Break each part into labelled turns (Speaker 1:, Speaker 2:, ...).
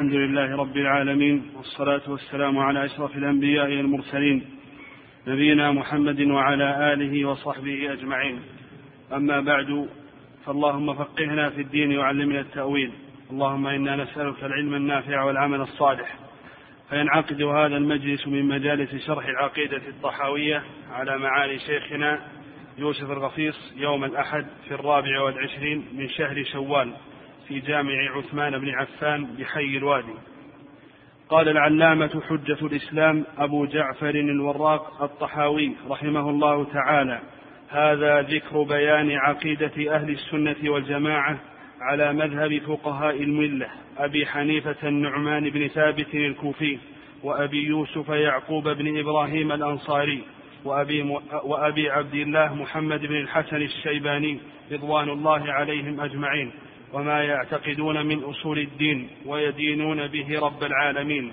Speaker 1: الحمد لله رب العالمين والصلاة والسلام على أشرف الأنبياء والمرسلين نبينا محمد وعلى آله وصحبه أجمعين. أما بعد فاللهم فقهنا في الدين وعلمنا التأويل. اللهم إنا نسألك العلم النافع والعمل الصالح. فينعقد هذا المجلس من مجالس شرح العقيدة الطحاوية على معالي شيخنا يوسف الغفيص يوم الأحد في الرابع والعشرين من شهر شوال. في جامع عثمان بن عفان بحي الوادي. قال العلامة حجة الإسلام أبو جعفر الوراق الطحاوي رحمه الله تعالى هذا ذكر بيان عقيدة أهل السنة والجماعة على مذهب فقهاء الملة أبي حنيفة النعمان بن ثابت الكوفي وأبي يوسف يعقوب بن إبراهيم الأنصاري وأبي, وأبي عبد الله محمد بن الحسن الشيباني رضوان الله عليهم أجمعين. وما يعتقدون من أصول الدين ويدينون به رب العالمين.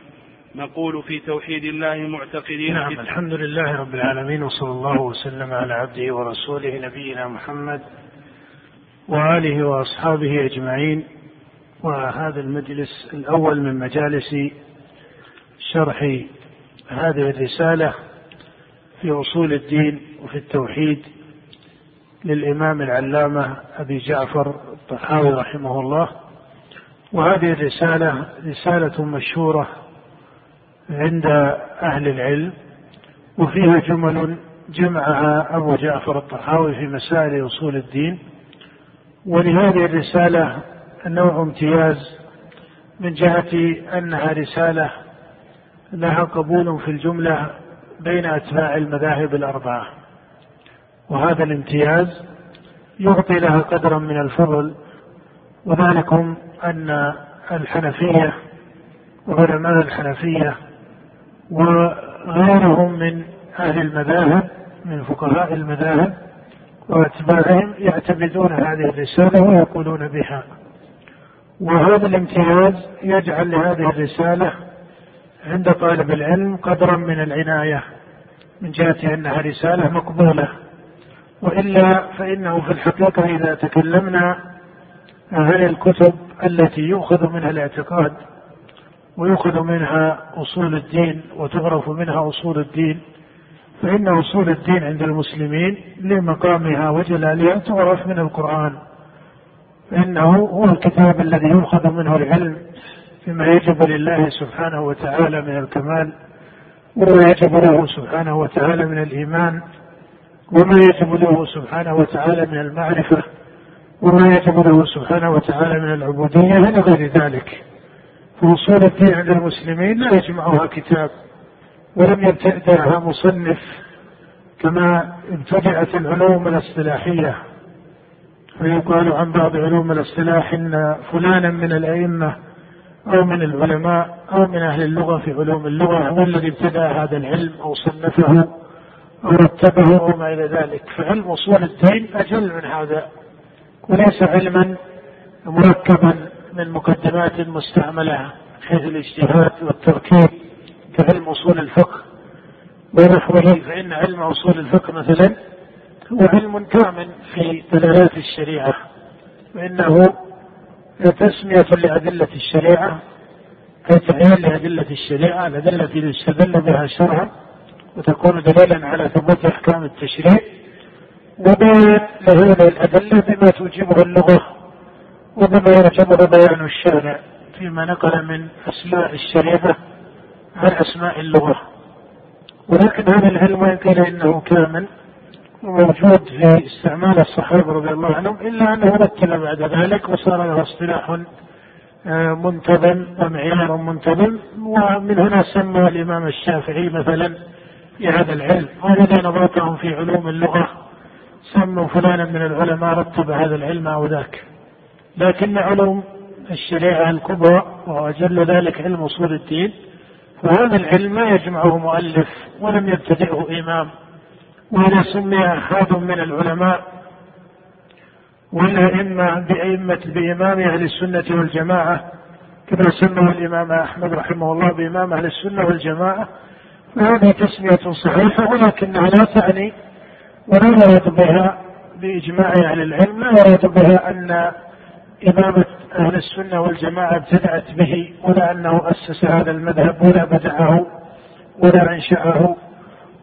Speaker 1: نقول في توحيد الله معتقدين
Speaker 2: نعم الحمد لله رب العالمين وصلى الله وسلم على عبده ورسوله نبينا محمد وآله وأصحابه أجمعين. وهذا المجلس الأول من مجالس شرح هذه الرسالة في أصول الدين وفي التوحيد. للإمام العلامة أبي جعفر الطحاوي رحمه الله. وهذه الرسالة رسالة مشهورة عند أهل العلم وفيها جمل جمعها أبو جعفر الطحاوي في مسائل أصول الدين. ولهذه الرسالة نوع امتياز من جهة أنها رسالة لها قبول في الجملة بين أتباع المذاهب الأربعة. وهذا الامتياز يعطي لها قدرا من الفضل وذلكم أن الحنفية وعلماء الحنفية وغيرهم من أهل المذاهب من فقهاء المذاهب وأتباعهم يعتمدون هذه الرسالة ويقولون بها. وهذا الامتياز يجعل لهذه الرسالة عند طالب العلم قدرا من العناية من جهة أنها رسالة مقبولة. وإلا فإنه في الحقيقة إذا تكلمنا عن الكتب التي يؤخذ منها الاعتقاد ويؤخذ منها أصول الدين وتعرف منها أصول الدين فإن أصول الدين عند المسلمين لمقامها وجلالها تعرف من القرآن. فإنه هو الكتاب الذي يؤخذ منه العلم فيما يجب لله سبحانه وتعالى من الكمال وما يجب له سبحانه وتعالى من الإيمان. وما يجب سبحانه وتعالى من المعرفة وما يجب سبحانه وتعالى من العبودية إلى غير ذلك. فأصول الدين عند المسلمين لا يجمعها كتاب ولم يبتدعها مصنف كما ابتدعت العلوم الاصطلاحية. فيقال عن بعض علوم الاصطلاح إن فلانا من الأئمة أو من العلماء أو من أهل اللغة في علوم اللغة هو الذي ابتدع هذا العلم أو صنفه. أو رتبه أو ما إلى ذلك. فعلم أصول الدين أجل من هذا. وليس علما مركبا من مقدمات مستعملة حيث الاجتهاد والتركيب كعلم أصول الفقه. ونحوه فإن علم أصول الفقه مثلا هو علم كامل في دلالات الشريعة. وإنه تسمية لأدلة الشريعة أي تعيين لأدلة الشريعة الأدلة التي يستدل بها شرعا وتكون دليلا على ثبوت أحكام التشريع وبيان لهذه الأدلة بما توجبه اللغة وبما يعتبر بيان الشارع فيما نقل من أسماء الشريعة عن أسماء اللغة. ولكن هذا العلم وإن كان إنه كامل موجود في استعمال الصحابة رضي الله عنهم إلا أنه رتب بعد ذلك وصار له اصطلاح آه، منتظم ومعيار منتظم ومن هنا سمى الإمام الشافعي مثلا في هذا العلم. والذين نظرتهم في علوم اللغة. سموا فلانا من العلماء رتب هذا العلم أو ذاك. لكن علوم الشريعة الكبرى وأجل ذلك علم أصول الدين فهذا العلم ما يجمعه مؤلف ولم يبتدئه إمام. وإذا سمي أحد من العلماء والأئمة بأئمة بإمام أهل السنة والجماعة كما سمى الإمام أحمد رحمه الله بإمام أهل السنة والجماعة فهذه تسمية صحيحة ولكنها لا تعني ولا يراد بها بإجماع أهل العلم لا يراد بها أن إمامة أهل السنة والجماعة ابتدأت به ولا أنه أسس هذا المذهب ولا بدعه ولا أنشأه.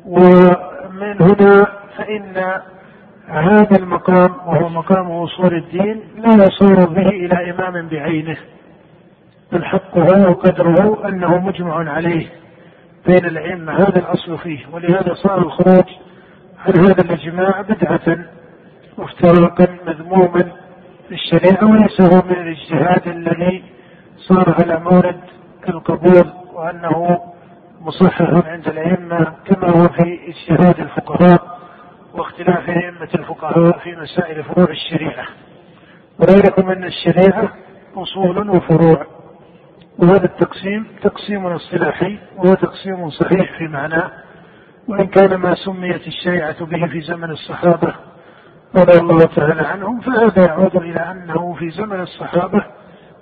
Speaker 2: ومن هنا فإن هذا المقام وهو مقام وصول الدين لا يصير به إلى إمام بعينه. الحق هو وقدره أنه مجمع عليه. بين الأئمة هذا الأصل فيه ولهذا صار الخروج عن هذا الإجماع بدعة وافتراقا مذموما في الشريعة وليس هو من الاجتهاد الذي صار على مورد القبول وأنه مصحح عند الأئمة كما هو في اجتهاد الفقهاء واختلاف أئمة الفقهاء في مسائل فروع الشريعة. وذلكم أن الشريعة أصول وفروع. وهذا التقسيم تقسيم اصطلاحي وهو تقسيم صحيح في معناه وإن كان ما سميت الشريعة به في زمن الصحابة رضي الله تعالى عنهم فهذا يعود إلى أنه في زمن الصحابة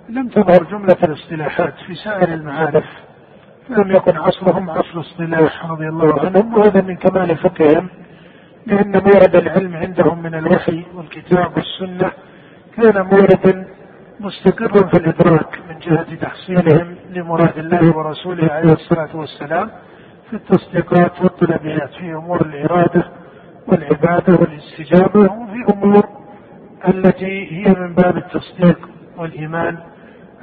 Speaker 2: لم تظهر جملة الاصطلاحات في سائر المعارف لم يكن عصرهم عصر اصطلاح رضي الله عنهم وهذا من كمال فقههم لأن مورد العلم عندهم من الوحي والكتاب والسنة كان موردا مستقرا في الإدراك من جهة تحصيلهم لمراد الله ورسوله عليه الصلاة والسلام في التصديقات والطلبيات في أمور الإرادة والعبادة والاستجابة وفي أمور التي هي من باب التصديق والإيمان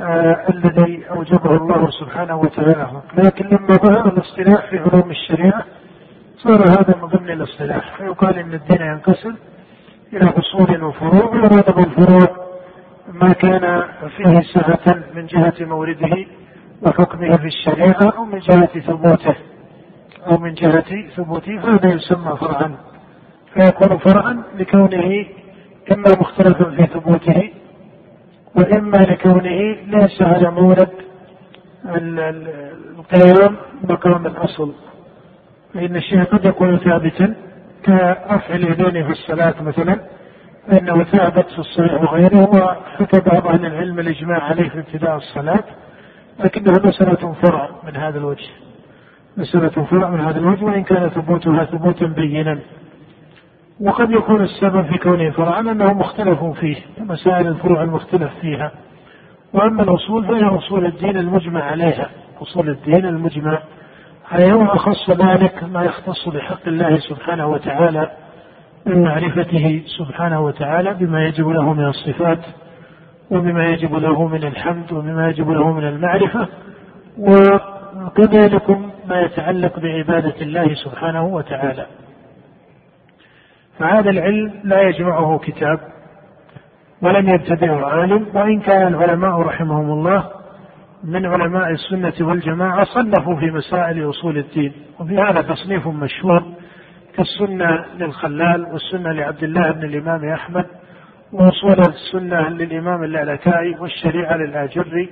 Speaker 2: آه الذي أوجبه الله سبحانه وتعالى. لكن لما ظهر الاصطلاح في علوم الشريعة صار هذا من ضمن الاصطلاح. فيقال إن الدين ينقسم إلى أصول وفروع ويراد بالفروع ما كان فيه سعة من جهة مورده وحكمه في الشريعة أو من جهة ثبوته. أو من جهة ثبوته فهذا يسمى فرعا. فيكون فرعا لكونه إما مختلفا في ثبوته وإما لكونه ليس على مورد القيام مقام الأصل. فإن الشيء قد يكون ثابتا كرفع اليدين في الصلاة مثلا فإنه ثابت في الصحيح وغيره وحكى بعض أهل العلم الإجماع عليه في ابتداء الصلاة لكنها مسألة فرع من هذا الوجه. مسألة فرع من هذا الوجه وإن كان ثبوتها ثبوتا بينا. وقد يكون السبب في كونه فرعا أنه مختلف فيه مسائل الفروع المختلف فيها. وأما الأصول فهي أصول الدين المجمع عليها. أصول الدين المجمع عليها وأخص ذلك ما يختص بحق الله سبحانه وتعالى من معرفته سبحانه وتعالى بما يجب له من الصفات وبما يجب له من الحمد وبما يجب له من المعرفة. وكذلك ما يتعلق بعبادة الله سبحانه وتعالى. فهذا العلم لا يجمعه كتاب ولم يبتدعه عالم وإن كان العلماء رحمهم الله من علماء السنة والجماعة صنفوا في مسائل أصول الدين. وفي هذا تصنيف مشهور كالسنة للخلال والسنة لعبد الله بن الإمام أحمد وأصول السنة للإمام اللالكائي والشريعة للآجري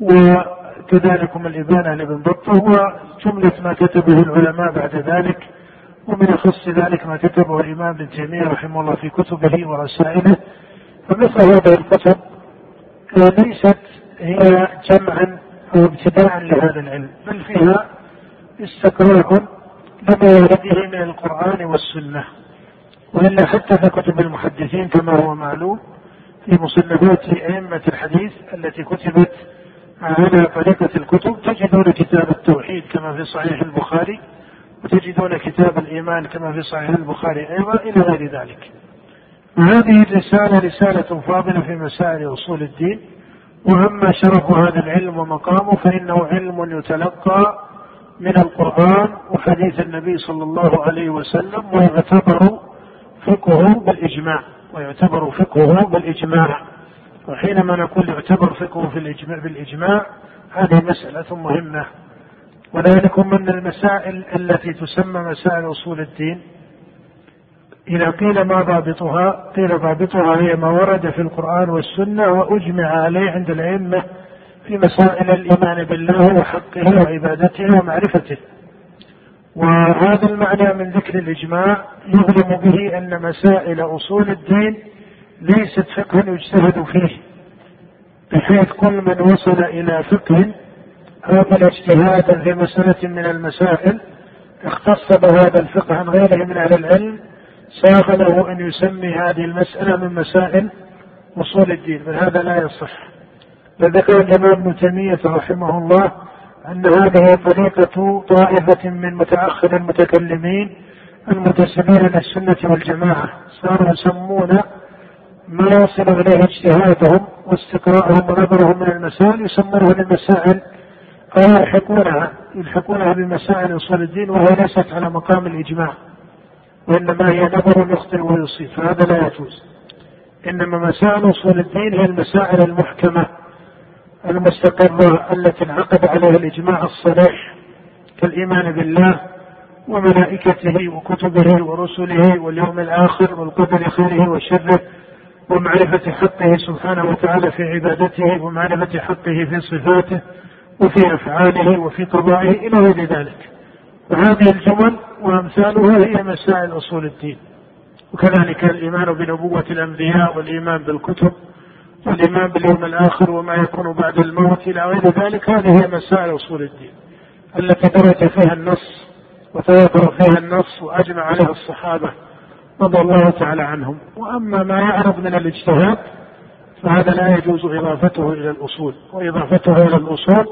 Speaker 2: وكذلك الإبانة لابن بطة وجملة ما كتبه العلماء بعد ذلك ومن يخص ذلك ما كتبه الإمام ابن تيمية رحمه الله في كتبه ورسائله. فمثل هذه الكتب ليست هي جمعا أو ابتداء لهذا العلم بل فيها استقراء لما ورده من القرآن والسنة وإلا حتى كتب المحدثين كما هو معلوم في مصنفات أئمة الحديث التي كتبت على طريقة الكتب تجدون كتاب التوحيد كما في صحيح البخاري وتجدون كتاب الإيمان كما في صحيح البخاري أيضا إلى غير ذلك. وهذه الرسالة رسالة فاضلة في مسائل أصول الدين وأما شرف هذا العلم ومقامه فإنه علم يتلقى من القرآن وحديث النبي صلى الله عليه وسلم ويعتبر فقهه بالإجماع ويعتبر فقهه بالإجماع. وحينما نقول يعتبر فقهه في الإجماع بالإجماع هذه مسألة مهمة. وذلك من المسائل التي تسمى مسائل أصول الدين. إذا قيل ما ضابطها قيل ضابطها هي ما ورد في القرآن والسنة وأجمع عليه عند الأئمة في مسائل الإيمان بالله وحقه وعبادته ومعرفته. وهذا المعنى من ذكر الإجماع يظلم به أن مسائل أصول الدين ليست فقها يجتهد فيه بحيث كل من وصل إلى فقه عمل اجتهادا في مسألة من المسائل اختص بهذا الفقه عن غيره من أهل العلم ساغ له أن يسمي هذه المسألة من مسائل أصول الدين بل هذا لا يصح. فذكر الإمام ابن تيمية رحمه الله أن هذه طريقة طائفة من متأخر المتكلمين المنتسبين إلى السنة والجماعة صاروا يسمون ما يصل إليه اجتهادهم واستقراءهم ونظرهم من المسائل يسمونه المسائل أو يلحقونها يلحقونها بمسائل أصول الدين وهي ليست على مقام الإجماع وإنما هي نظر يخطئ ويصيب فهذا لا يجوز. إنما مسائل أصول الدين هي المسائل المحكمة. المستقرة التي انعقد عليها الإجماع الصريح كالإيمان بالله وملائكته وكتبه ورسله واليوم الآخر والقدر خيره وشره ومعرفة حقه سبحانه وتعالى في عبادته ومعرفة حقه في صفاته وفي أفعاله وفي قضائه إلى غير ذلك. وهذه الجمل وأمثالها هي مسائل أصول الدين. وكذلك الإيمان بنبوة الأنبياء والإيمان بالكتب والإيمان باليوم الآخر وما يكون بعد الموت إلى غير ذلك هذه هي مسائل أصول الدين. التي درج فيها النص وتواتر فيها النص وأجمع عليها الصحابة رضي الله تعالى عنهم. وأما ما يعرض من الاجتهاد فهذا لا يجوز إضافته إلى الأصول. وإضافته إلى الأصول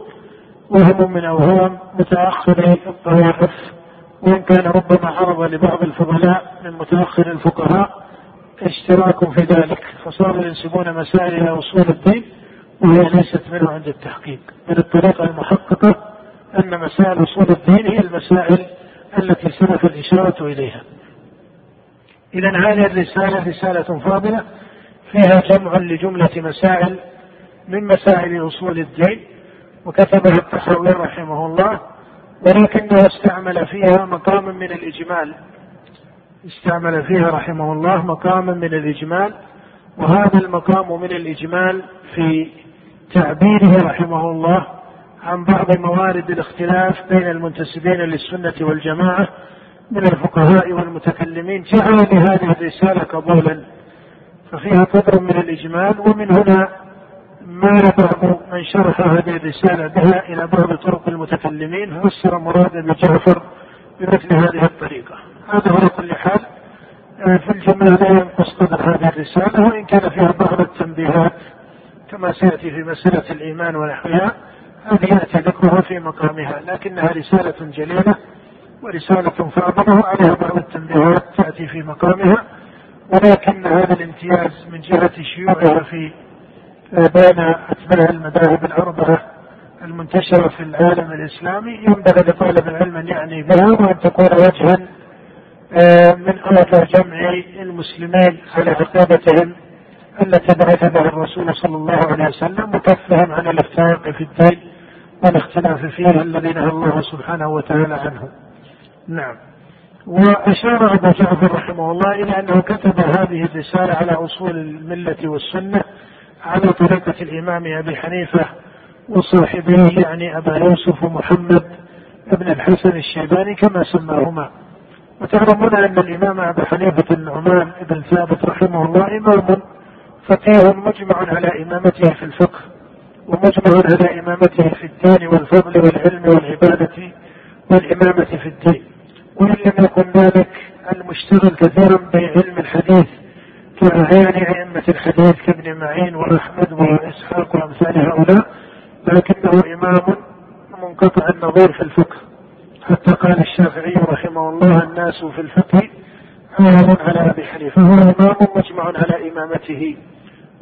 Speaker 2: وهم من أوهام متأخر الطوائف وإن كان ربما عرض لبعض الفضلاء من متأخر الفقهاء اشتراك في ذلك فصاروا ينسبون مسائل إلى أصول الدين وهي ليست منه عند التحقيق. من الطريقة المحققة أن مسائل أصول الدين هي المسائل التي سبق الإشارة إليها. إذا هذه الرسالة رسالة فاضلة فيها جمع لجملة مسائل من مسائل أصول الدين وكتبها التحوي رحمه الله ولكنه استعمل فيها مقاما من الإجمال. استعمل فيها رحمه الله مقاما من الإجمال وهذا المقام من الإجمال في تعبيره رحمه الله عن بعض موارد الاختلاف بين المنتسبين للسنة والجماعة من الفقهاء والمتكلمين. جعل لهذه الرسالة قبولا ففيها قدر من الإجمال ومن هنا مال بعض من شرح هذه الرسالة بها إلى بعض طرق المتكلمين. فسر مراد ابن جعفر بمثل هذه الطريقة. هذا على كل حال آه، في الجملة لا ينقص قدر هذه الرسالة وإن كان فيها بعض التنبيهات كما سيأتي في مسألة الإيمان ونحوها هذه يأتي ذكرها في مقامها لكنها رسالة جليلة ورسالة فاضلة وعليها بعض التنبيهات تأتي في مقامها ولكن هذا الامتياز من جهة شيوعها في بين أتباع المذاهب الأربعة المنتشرة في العالم الإسلامي ينبغي لطالب العلم أن يعني بها وأن تكون وجها آه، من أوجه جمع المسلمين على عقوبتهم التي بعث بها الرسول صلى الله عليه وسلم وكفهم عن الافتراق في الدين والاختلاف فيه الذي نهى الله سبحانه وتعالى عنه. نعم. وأشار أبو جعفر رحمه الله إلى أنه كتب هذه الرسالة على أصول الملة والسنة على طريقة الإمام أبي حنيفة وصاحبه يعني أبا يوسف ومحمد بن الحسن الشيباني كما سماهما وتعلمون أن الإمام أبا حنيفة النعمان بن ثابت رحمه الله إمام فقيه مجمع على إمامته في الفقه ومجمع على إمامته في الدين والفضل والعلم والعبادة والإمامة في الدين. وإن لم يكن ذلك المشتغل كثيرا بعلم الحديث كأعيان أئمة الحديث كابن معين وأحمد وإسحاق وأمثال هؤلاء لكنه إمام منقطع النظير في الفقه. حتى قال الشافعي رحمه الله الناس في الفقه عالم على أبي حنيفة. فهو إمام مجمع على إمامته.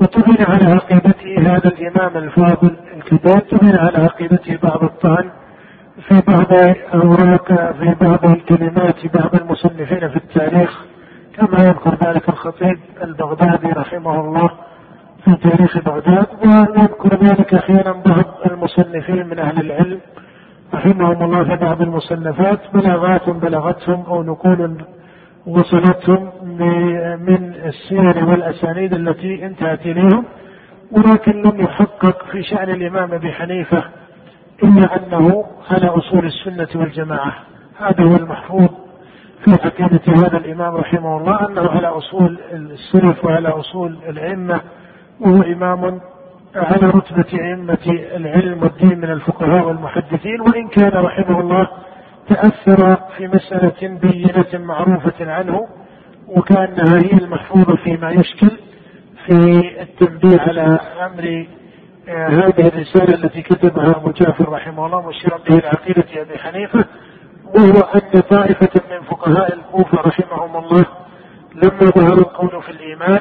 Speaker 2: وتبين على عقيدته هذا الإمام الفاضل الكبير. تبين على عقيدته بعض الطعن في بعض أوراق في بعض الكلمات بعض المصنفين في التاريخ. كما يذكر ذلك الخطيب البغدادي رحمه الله في تاريخ بغداد. ويذكر ذلك أحيانا بعض المصنفين من أهل العلم. رحمهم الله في بعض المصنفات بلاغات بلغتهم أو نقول وصلتهم من السير والأسانيد التي انتهت إليهم. ولكن لم يحقق في شأن الإمام أبي حنيفة إلا أنه على أصول السنة والجماعة. هذا هو المحفوظ في عقيدة هذا الإمام رحمه الله أنه على أصول السلف وعلى أصول الأئمة وهو إمام على رتبة أئمة العلم والدين من الفقهاء والمحدثين وإن كان رحمه الله تأثر في مسألة بينة معروفة عنه وكأنها هي المحفوظة فيما يشكل في التنبيه على أمر آه، هذه الرسالة التي كتبها أبو جعفر رحمه الله مشيرا به لعقيدة أبي حنيفة وهو أن طائفة من فقهاء الكوفة رحمهم الله لما ظهر القول في الإيمان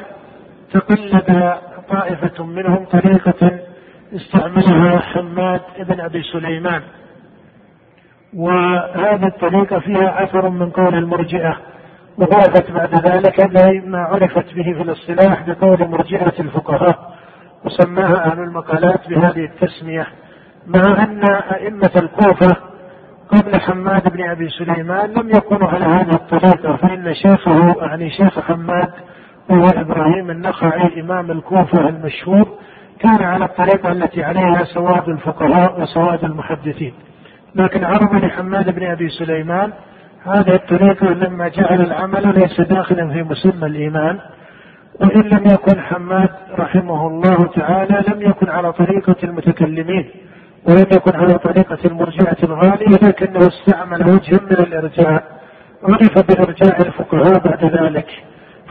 Speaker 2: تقلد طائفة منهم طريقة استعملها حماد بن أبي سليمان. وهذه الطريقة فيها أثر من قول المرجئة وضافت بعد ذلك ما عرفت به في الاصطلاح بقول مرجئة الفقهاء وسماها أهل المقالات بهذه التسمية مع أن أئمة الكوفة قبل حماد بن أبي سليمان لم يكونوا على هذه الطريقة فإن شيخه يعني شيخ حماد وهو إبراهيم النخعي إمام الكوفة المشهور كان على الطريقة التي عليها سواد الفقهاء وسواد المحدثين. لكن عرض لحماد بن أبي سليمان هذه الطريقة لما جعل العمل ليس داخلا في مسمى الإيمان وإن لم يكن حماد رحمه الله تعالى لم يكن على طريقة المتكلمين ولم يكن على طريقة المرجعة الغالية لكنه استعمل وجه من الإرجاء عرف بإرجاء الفقهاء بعد ذلك.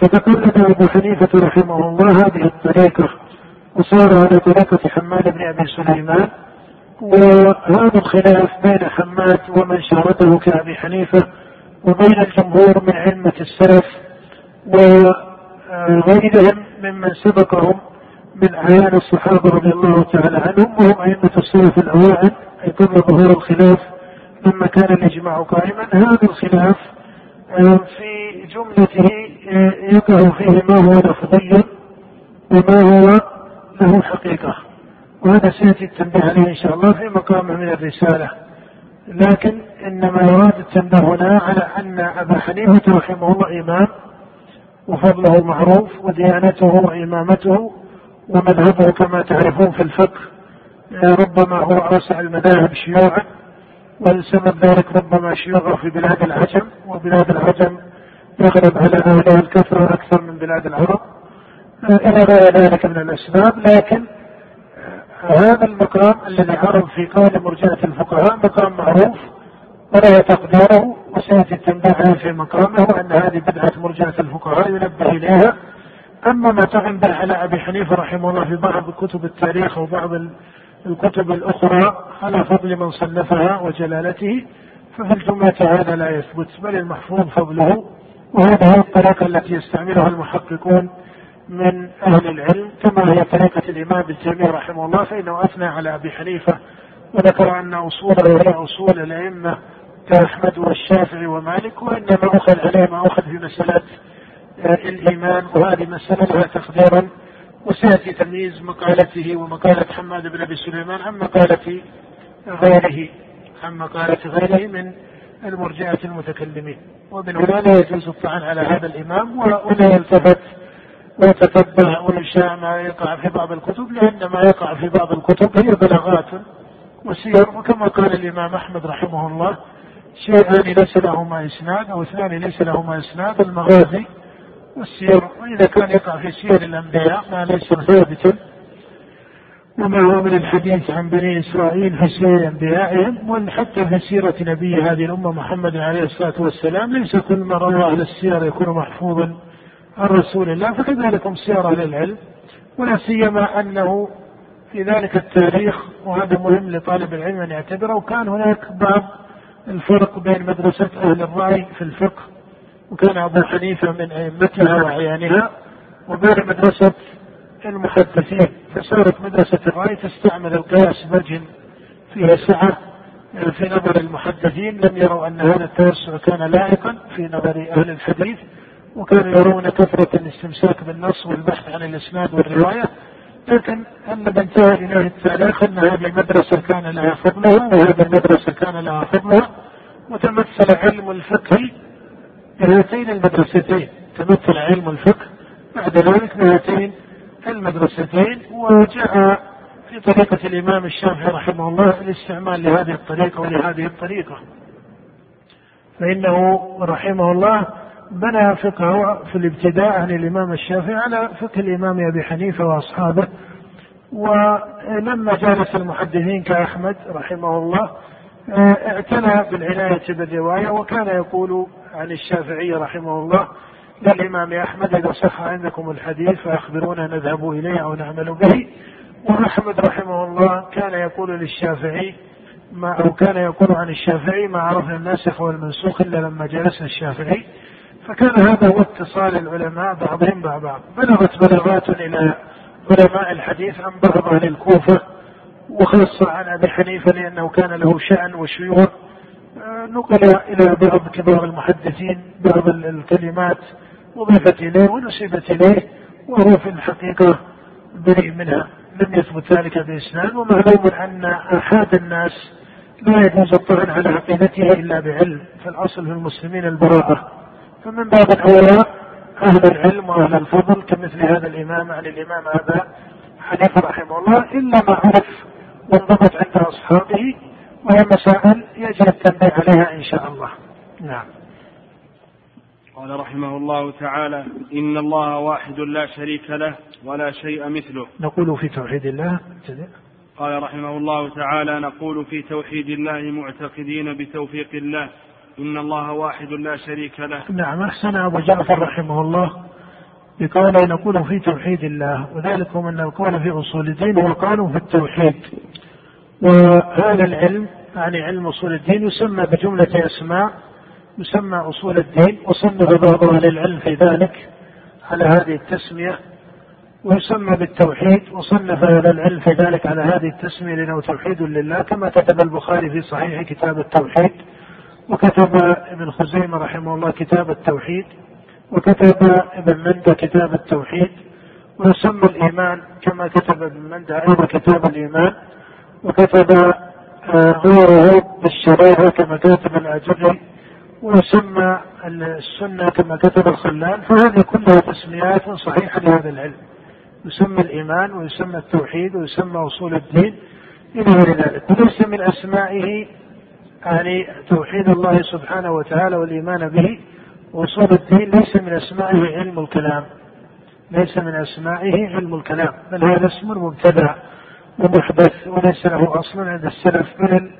Speaker 2: فتقلد أبو حنيفة رحمه الله هذه الطريقة وصار على طريقة حماد بن أبي سليمان وهذا الخلاف بين حماد ومن شاركه كأبي حنيفة وبين الجمهور من علمة السلف وغيرهم ممن سبقهم من أعيان الصحابة رضي الله تعالى عنهم وهم أئمة السلف الأوائل أي قبل ظهور الخلاف لما كان الإجماع قائما. هذا الخلاف في جملته يقع فيه ما هو لفظي وما هو له حقيقة. وهذا سيأتي التنبيه عليه إن شاء الله في مقامه من الرسالة. لكن إنما يراد التنبيه هنا على أن أبا حنيفة رحمه الله إمام وفضله معروف وديانته وإمامته ومذهبه كما تعرفون في الفقه ربما هو أوسع المذاهب شيوعا. ولسبب ذلك ربما شيوعه في بلاد العجم وبلاد العجم يغلب على هؤلاء الكثرة أكثر من بلاد العرب. إلى غير ذلك من الأسباب لكن هذا المقام الذي عرض في قول مرجعة الفقهاء مقام معروف وله تقديره وسيأتي التنبيه في مقامه وأن هذه بدعة مرجعة الفقهاء ينبه إليها. أما ما تنبه على أبي حنيفة رحمه الله في بعض كتب التاريخ وبعض الكتب الأخرى على فضل من صنفها وجلالته ففي الجملة هذا لا يثبت بل المحفوظ فضله وهذه الطريقة التي يستعملها المحققون من أهل العلم كما هي طريقة الإمام ابن رحمه الله فإنه أثنى على أبي حنيفة وذكر أن أصوله هي أصول الأئمة كأحمد والشافعي ومالك وإنما أخذ عليه ما أخذ في مسألة الإيمان وهذه مسألة لها تقديرا وسيأتي تمييز مقالته ومقالة حماد بن أبي سليمان عن مقالة غيره عن مقالة غيره من المرجئة المتكلمين. ومن هنا لا يجوز الطعن على هذا الإمام ولا يلتفت ويتتبع ويشاء ما يقع في بعض الكتب لأن ما يقع في بعض الكتب هي بلاغات وسير. وكما قال الإمام أحمد رحمه الله شيئان ليس لهما إسناد أو اثنان ليس لهما إسناد المغازي والسير وإذا كان يقع في سير الأنبياء ما ليس ثابتا. وما هو من الحديث عن بني إسرائيل في سير أنبيائهم؟ وحتى في سيرة نبي هذه الأمة محمد عليه الصلاة والسلام ليس كل ما روى أهل السير يكون محفوظا عن رسول الله فكذلك سير أهل العلم. ولا سيما أنه في ذلك التاريخ وهذا مهم لطالب العلم أن يعتبره وكان هناك بعض الفرق بين مدرسة أهل الرأي في الفقه. وكان أبو حنيفة من أئمتها وأعيانها وبين مدرسة المحدثين فصارت مدرسة الرأي تستعمل القياس بوجه فيها سعة في نظر المحدثين لم يروا أن هذا التوسع كان لائقا في نظر أهل الحديث وكانوا يرون كثرة الاستمساك بالنص والبحث عن الإسناد والرواية لكن الذي انتهى إليه التاريخ أن هذه المدرسة كان لها فضلها وهذه المدرسة كان لها فضلها وتمثل علم الفقه بهاتين المدرستين تمثل علم الفقه بعد ذلك بهاتين المدرستين وجاء في طريقة الإمام الشافعي رحمه الله الاستعمال لهذه الطريقة ولهذه الطريقة. فإنه رحمه الله بنى فقهه في الابتداء عن الإمام الشافعي على فقه الإمام أبي حنيفة وأصحابه. ولما جالس المحدثين كأحمد رحمه الله اعتنى بالعناية بالرواية وكان يقول عن الشافعي رحمه الله للإمام أحمد إذا صح عندكم الحديث فأخبرونا نذهب إليه أو نعمل به. وأحمد رحمه الله كان يقول للشافعي ما أو كان يقول عن الشافعي ما عرفنا الناسخ والمنسوخ إلا لما جلسنا الشافعي. فكان هذا هو اتصال العلماء بعضهم مع بعض. بلغت بلاغات إلى علماء الحديث عن بعض أهل الكوفة وخاصة عن أبي حنيفة لأنه كان له شأن وشيوع. آه، نقل إلى بعض كبار المحدثين بعض الكلمات أضيفت إليه ونسبت إليه وهو في الحقيقة بريء منها. لم يثبت ذلك بإسناد ومعلوم أن أحد الناس لا يجوز الطعن على عقيدته إلا بعلم فالأصل في المسلمين البراءة. فمن باب الأولى أهل العلم وأهل الفضل كمثل هذا الإمام عن الإمام أبا حنيفة رحمه الله إلا ما عرف وانضبط عند أصحابه وهي مسائل يجب التنبيه عليها إن شاء الله. نعم.
Speaker 1: قال رحمه الله تعالى إن الله واحد لا شريك له ولا شيء مثله.
Speaker 2: نقول في توحيد الله.
Speaker 1: قال رحمه الله تعالى نقول في توحيد الله معتقدين بتوفيق الله إن الله واحد لا شريك له.
Speaker 2: نعم. أحسن أبو جعفر رحمه الله بقول نقول في توحيد الله. وذلك أن القول في أصول الدين هو القول في التوحيد. وهذا العلم يعني علم أصول الدين يسمى بجملة أسماء يسمى أصول الدين وصنف بعض أهل العلم في ذلك على هذه التسمية ويسمى بالتوحيد وصنف أهل العلم في ذلك على هذه التسمية لأنه توحيد لله كما كتب البخاري في صحيح كتاب التوحيد وكتب ابن خزيمة رحمه الله كتاب التوحيد وكتب ابن مندى كتاب التوحيد ويسمى الإيمان كما كتب ابن مندى أيضا كتاب الإيمان. وكتب غيره بالشريعة كما كتب الأجري ويسمى السنة كما كتب الخلال فهذه كلها تسميات صحيحة لهذا العلم. يسمى الإيمان ويسمى التوحيد ويسمى أصول الدين إلى غير ذلك. وليس من أسمائه يعني توحيد الله سبحانه وتعالى والإيمان به وأصول الدين. ليس من أسمائه علم الكلام. ليس من أسمائه علم الكلام بل هذا اسم مبتدع. ومحدث وليس له أصل عند السلف من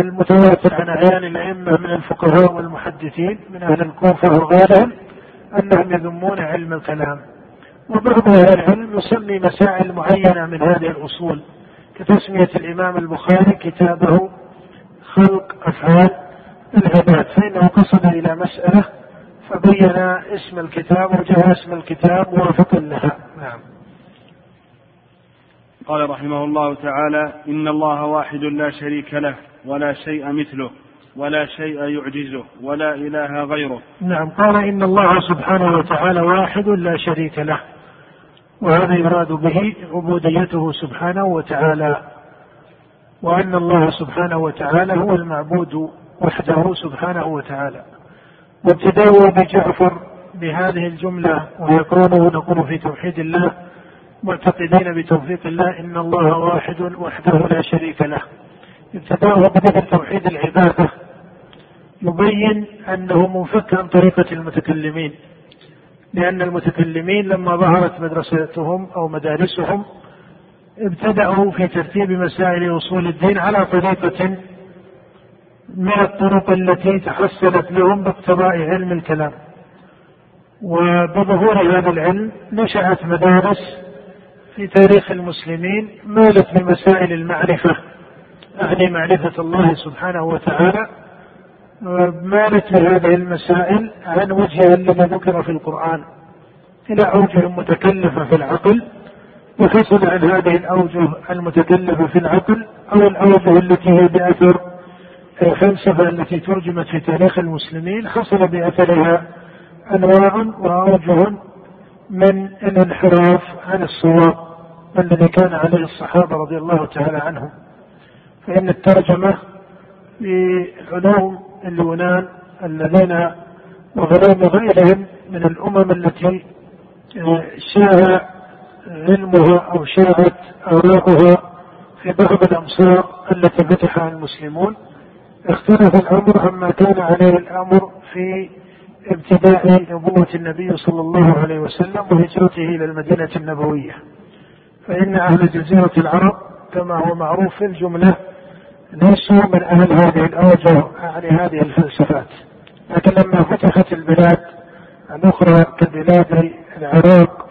Speaker 2: المتواتر عن أعيان الأئمة من الفقهاء والمحدثين من أهل الكوفة وغيرهم أنهم يذمون علم الكلام. وبعض أهل العلم يسمي مسائل معينة من هذه الأصول كتسمية الإمام البخاري كتابه خلق أفعال العباد. فإنه قصد إلى مسألة فبين اسم الكتاب وجه اسم الكتاب موافقا لها. نعم.
Speaker 1: قال رحمه الله تعالى إن الله واحد لا شريك له ولا شيء مثله ولا شيء يعجزه ولا إله غيره.
Speaker 2: نعم قال إن الله سبحانه وتعالى واحد لا شريك له وهذا يراد به عبوديته سبحانه وتعالى. وأن الله سبحانه وتعالى هو المعبود وحده سبحانه وتعالى. وابتداؤه بجعفر بهذه الجملة ويقوله نقول في توحيد الله معتقدين بتوفيق الله إن الله واحد وحده لا شريك له. ابتداؤه بذكر توحيد العبادة. يبين أنه منفك عن طريقة المتكلمين. لأن المتكلمين لما ظهرت مدرستهم أو مدارسهم ابتدأوا في ترتيب مسائل أصول الدين على طريقة من الطرق التي تحصلت لهم باقتضاء علم الكلام. وبظهور هذا العلم نشأت مدارس في تاريخ المسلمين مالت لمسائل المعرفة. أعني معرفة الله سبحانه وتعالى مالت لهذه المسائل عن وجه الذي ذكر في القرآن. إلى أوجه متكلفة في العقل وحصل عن هذه الأوجه المتكلفة في العقل أو الأوجه التي هي بأثر الفلسفة التي ترجمت في تاريخ المسلمين حصل بأثرها أنواع وأوجه من الانحراف عن الصواب. الذي كان عليه الصحابة رضي الله تعالى عنهم فإن الترجمة بعلوم اليونان الذين وعلوم غيرهم من الأمم التي شاع علمها أو شاعت أوراقها في بعض الأمصار التي فتحها المسلمون اختلف الأمر عما كان عليه الأمر في ابتداء نبوة النبي صلى الله عليه وسلم وهجرته إلى المدينة النبوية. فإن أهل جزيرة العرب كما هو معروف في الجملة ليسوا من أهل هذه الأوجه يعني هذه الفلسفات. لكن لما فتحت البلاد الأخرى كبلاد العراق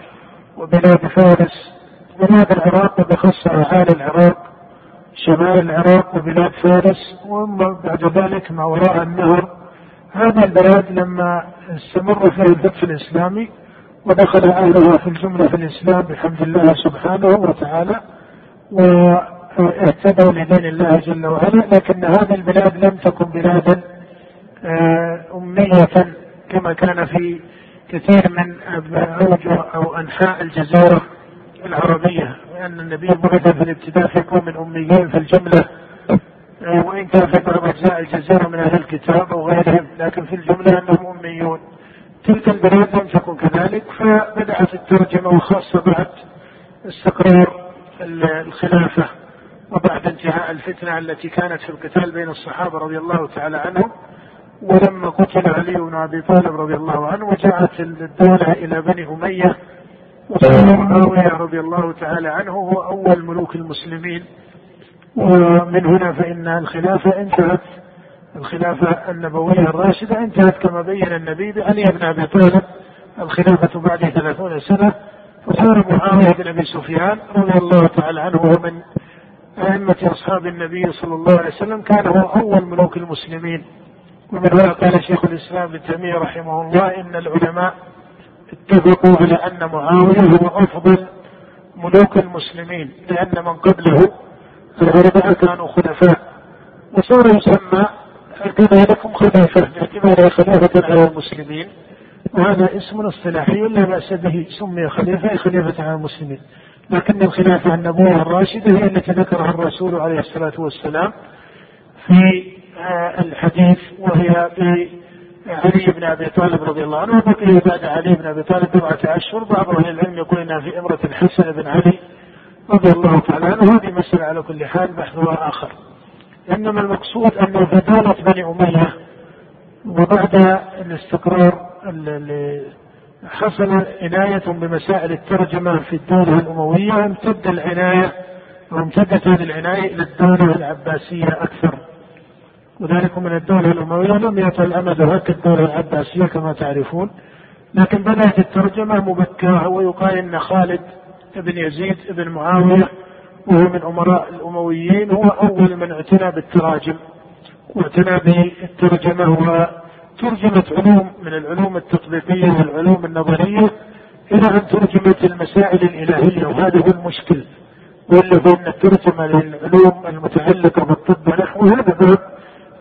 Speaker 2: وبلاد فارس بلاد العراق وبخص أعالي العراق شمال العراق وبلاد فارس وما بعد ذلك ما وراء النهر هذه البلاد لما استمر فيها الفتح الإسلامي ودخل أهلها في الجملة في الإسلام بحمد الله سبحانه وتعالى واهتدوا لدين الله جل وعلا لكن هذه البلاد لم تكن بلادا آه، أمية كما كان في كثير من أوجه أو أنحاء الجزيرة العربية لأن النبي بعث في الابتداء في قوم أميين في الجملة آه، وإن كان في بعض أجزاء الجزيرة من أهل الكتاب أو غيرهم لكن في الجملة أنهم أميون. تلك البلاد لم تكن كذلك فبدأت الترجمة وخاصة بعد استقرار الخلافة وبعد انتهاء الفتنة التي كانت في القتال بين الصحابة رضي الله تعالى عنهم. ولما قتل علي بن أبي طالب رضي الله عنه وجاءت الدولة إلى بني وصار معاوية رضي الله تعالى عنه هو أول ملوك المسلمين. ومن هنا فإن الخلافة انتهت. الخلافة النبوية الراشدة انتهت كما بين النبي بعلي بن أبي طالب الخلافة بعد ثلاثون سنة وصار معاوية بن أبي سفيان رضي الله تعالى عنه وهو من أئمة أصحاب النبي صلى الله عليه وسلم كان هو أول ملوك المسلمين. ومن هنا قال شيخ الإسلام ابن تيمية رحمه الله إن العلماء اتفقوا على أن معاوية هو أفضل ملوك المسلمين لأن من قبله الأربعة كانوا خلفاء. وصار يسمى كذلكم خلافة باعتباره خلافة على المسلمين. وهذا اسم اصطلاحي لا بأس به سمي خليفة خليفة على المسلمين. لكن الخلافة النبوة الراشدة هي التي ذكرها الرسول عليه الصلاة والسلام في آه، الحديث وهي علي بن أبي طالب رضي الله عنه وبقي بعد علي بن أبي طالب بضعه أشهر. بعض أهل العلم يقول إنها في إمرة الحسن بن علي رضي الله تعالى عنه. هذه مسألة على كل حال بحثها آخر. إنما المقصود انه في دوله بني أمية وبعد الاستقرار اللي حصل عناية بمسائل الترجمة في الدولة الأموية امتد العناية وامتدت هذه العناية إلى الدولة العباسية أكثر. وذلك من الدولة الأموية لم يطل أمدها كالدولة العباسية كما تعرفون. لكن بدأت الترجمة مبكرة ويقال أن خالد بن يزيد بن معاوية وهو من أمراء الأمويين هو أول من اعتنى بالتراجم. واعتنى بالترجمة وترجمت علوم من العلوم التطبيقية والعلوم النظرية إلى أن ترجمت المسائل الإلهية وهذا هو المشكل. واللي هو أن الترجمة للعلوم المتعلقة بالطب ونحوها هذا باب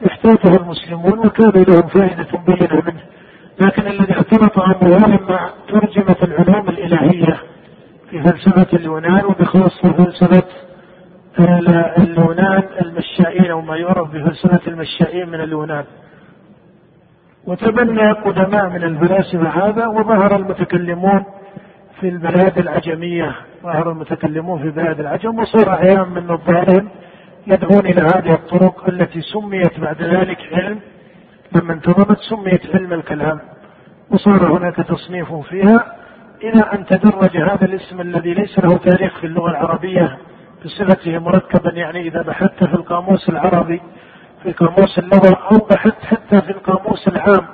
Speaker 2: احتاجه المسلمون وكان لهم فائدة بينة منه. لكن الذي اختلط امره لما ترجمت العلوم الإلهية في فلسفة اليونان وبخاصة فلسفة اليونان المشائين أو ما يعرف بفلسفة المشائين من اليونان وتبنى قدماء من الفلاسفة هذا وظهر المتكلمون في البلاد العجمية. ظهر المتكلمون في بلاد العجم وصار أعيان من نظارهم يدعون إلى هذه الطرق التي سميت بعد ذلك علم. لما انتظمت سميت علم الكلام. وصار هناك تصنيف فيها. إلى أن تدرج هذا الاسم الذي ليس له تاريخ في اللغة العربية بصفته مركبا يعني إذا بحثت في القاموس العربي في قاموس اللغة أو بحثت حتى في القاموس العام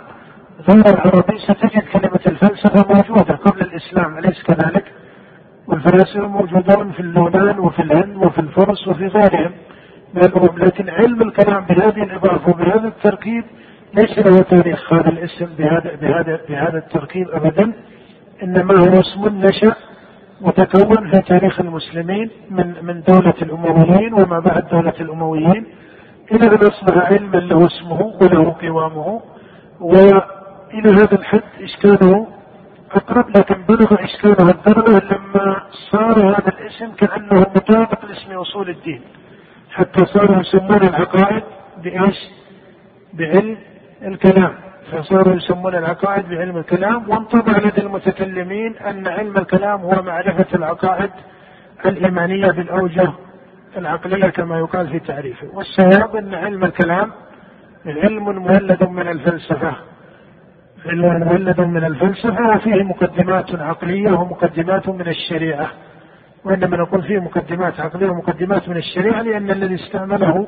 Speaker 2: غير العربي ستجد كلمة الفلسفة موجودة قبل الإسلام أليس كذلك؟ والفلاسفة موجودون في اليونان وفي الهند وفي الفرس وفي غيرهم من لكن علم الكلام بهذه الإضافة وبهذا التركيب ليس له تاريخ هذا الاسم بهذا بهذا بهذا التركيب أبدا إنما هو اسم نشأ وتكون في تاريخ المسلمين من من دولة الأمويين وما بعد دولة الأمويين. إلى أن أصبح علما له اسمه وله قوامه. وإلى هذا الحد إشكاله أقرب لكن بلغ إشكاله الدرجة لما صار هذا الاسم كأنه مطابق لاسم أصول الدين. حتى صاروا يسمون العقائد بإيش؟ بعلم الكلام. فصاروا يسمون العقائد بعلم الكلام وانطبع لدى المتكلمين أن علم الكلام هو معرفة العقائد الإيمانية بالأوجه العقلية كما يقال في تعريفه. والصواب أن علم الكلام علم مولد من الفلسفة. علم مولد من الفلسفة وفيه مقدمات عقلية ومقدمات من الشريعة. وإنما نقول فيه مقدمات عقلية ومقدمات من الشريعة لأن الذي استعمله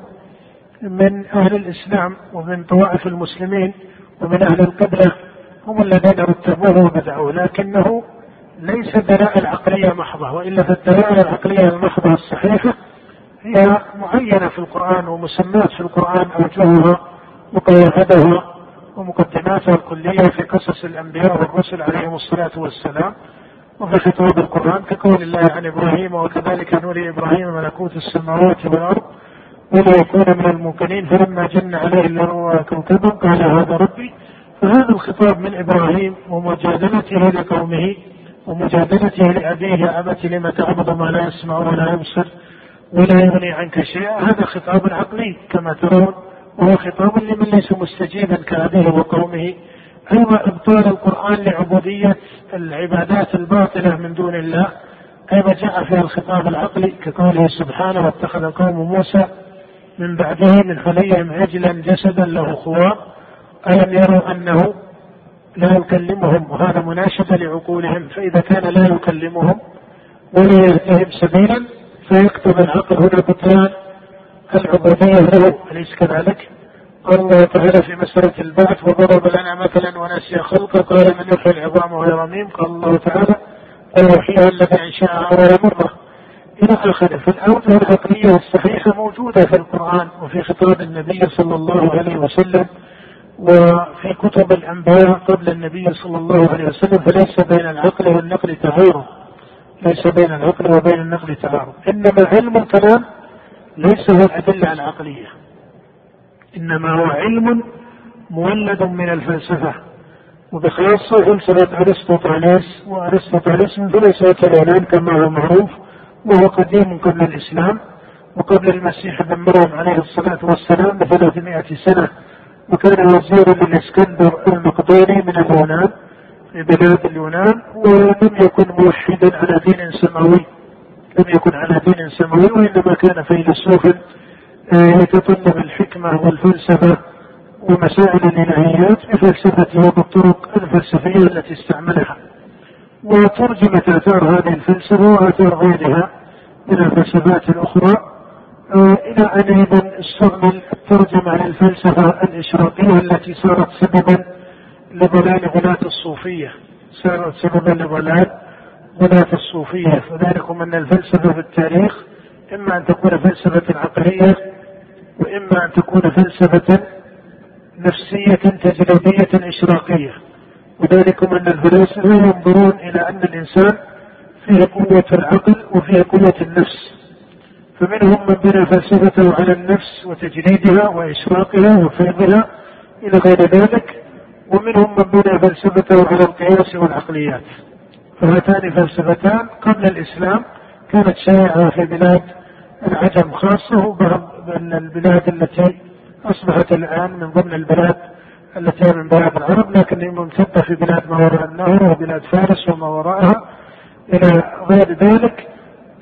Speaker 2: من أهل الإسلام ومن طوائف المسلمين ومن أهل القبلة هم الذين رتبوه وبدعوه لكنه ليس دلائل عقلية محضة وإلا فالدلائل العقلية المحضة الصحيحة هي معينة في القرآن ومسمات في القرآن أوجهها وقواعدها ومقدماتها الكلية في قصص الأنبياء والرسل عليهم الصلاة والسلام وفي خطاب القرآن كقول الله عن إبراهيم وكذلك نوري إبراهيم ملكوت السماوات والأرض وليكون من الموقنين فلما جن عليه الليل كوكبا؟ قال هذا ربي. فهذا الخطاب من إبراهيم ومجادلته لقومه ومجادلته لأبيه يا أبت لم تعبد ما لا يسمع ولا يبصر ولا يغني عنك شيئا؟ هذا خطاب عقلي كما ترون وهو خطاب لمن ليس مستجيبا كأبيه وقومه. أيضا إبطال القرآن لعبودية العبادات الباطلة من دون الله أيضا جاء فيها الخطاب العقلي كقوله سبحانه واتخذ قوم موسى من بعده من حليهم عجلا جسدا له خوار. ألم يروا أنه لا يكلمهم؟ وهذا مناشدة لعقولهم. فإذا كان لا يكلمهم ولا يهديهم سبيلا فيكتب العقل هنا بطلان العبودية له. أليس كذلك؟ قال الله تعالى في مسألة البعث وضرب لنا مثلا ونسي خلقه. قال من يحيي العظام وهي رميم قال الله تعالى ويحييها الذي أنشأها اول مرة. إلى اخره فالاوجه العقليه الصحيحه موجوده في القران وفي خطاب النبي صلى الله عليه وسلم وفي كتب الانبياء قبل النبي صلى الله عليه وسلم فليس بين العقل والنقل تعارض ليس بين العقل وبين النقل تعارض انما علم الكلام ليس هو الادله العقليه انما هو علم مولد من الفلسفه وبخاصه فلسفه ارسطوطاليس وارسطوطاليس من فلسفه اليونان كما هو معروف وهو قديم قبل الإسلام وقبل المسيح ابن مريم عليه الصلاة والسلام ب 300 سنة وكان وزيرا للإسكندر المقدوني من اليونان في بلاد اليونان ولم يكن موحدا على دين سماوي. لم يكن على دين سماوي وإنما كان فيلسوفا يتطلب الحكمة والفلسفة ومسائل الإلهيات بفلسفته وبالطرق الفلسفية التي استعملها. وترجمت آثار هذه الفلسفة وآثار غيرها من الفلسفات الأخرى. آه، إلى أن أيضا استعمل الترجمة عن الفلسفة الإشراقية التي صارت سببا لضلال غلاة الصوفية. صارت سببا لضلال غلاة الصوفية. فذلكم أن الفلسفة في التاريخ. إما أن تكون فلسفة عقلية وإما أن تكون فلسفة نفسية تجريبية إشراقية. وذلكم أن الفلاسفة ينظرون إلى أن الإنسان فيه قوة العقل وفيه قوة النفس. فمنهم من بنى فلسفته على النفس وتجريدها وإشراقها وفهمها إلى غير ذلك ومنهم من بنى فلسفته على القياس والعقليات. فهاتان فلسفتان قبل الإسلام كانت شائعة في بلاد العجم خاصة وبعض البلاد التي أصبحت الآن من ضمن البلاد التي من بلاد العرب لكن ممتدة في بلاد ما وراء النهر وبلاد فارس وما وراءها. إلى غير ذلك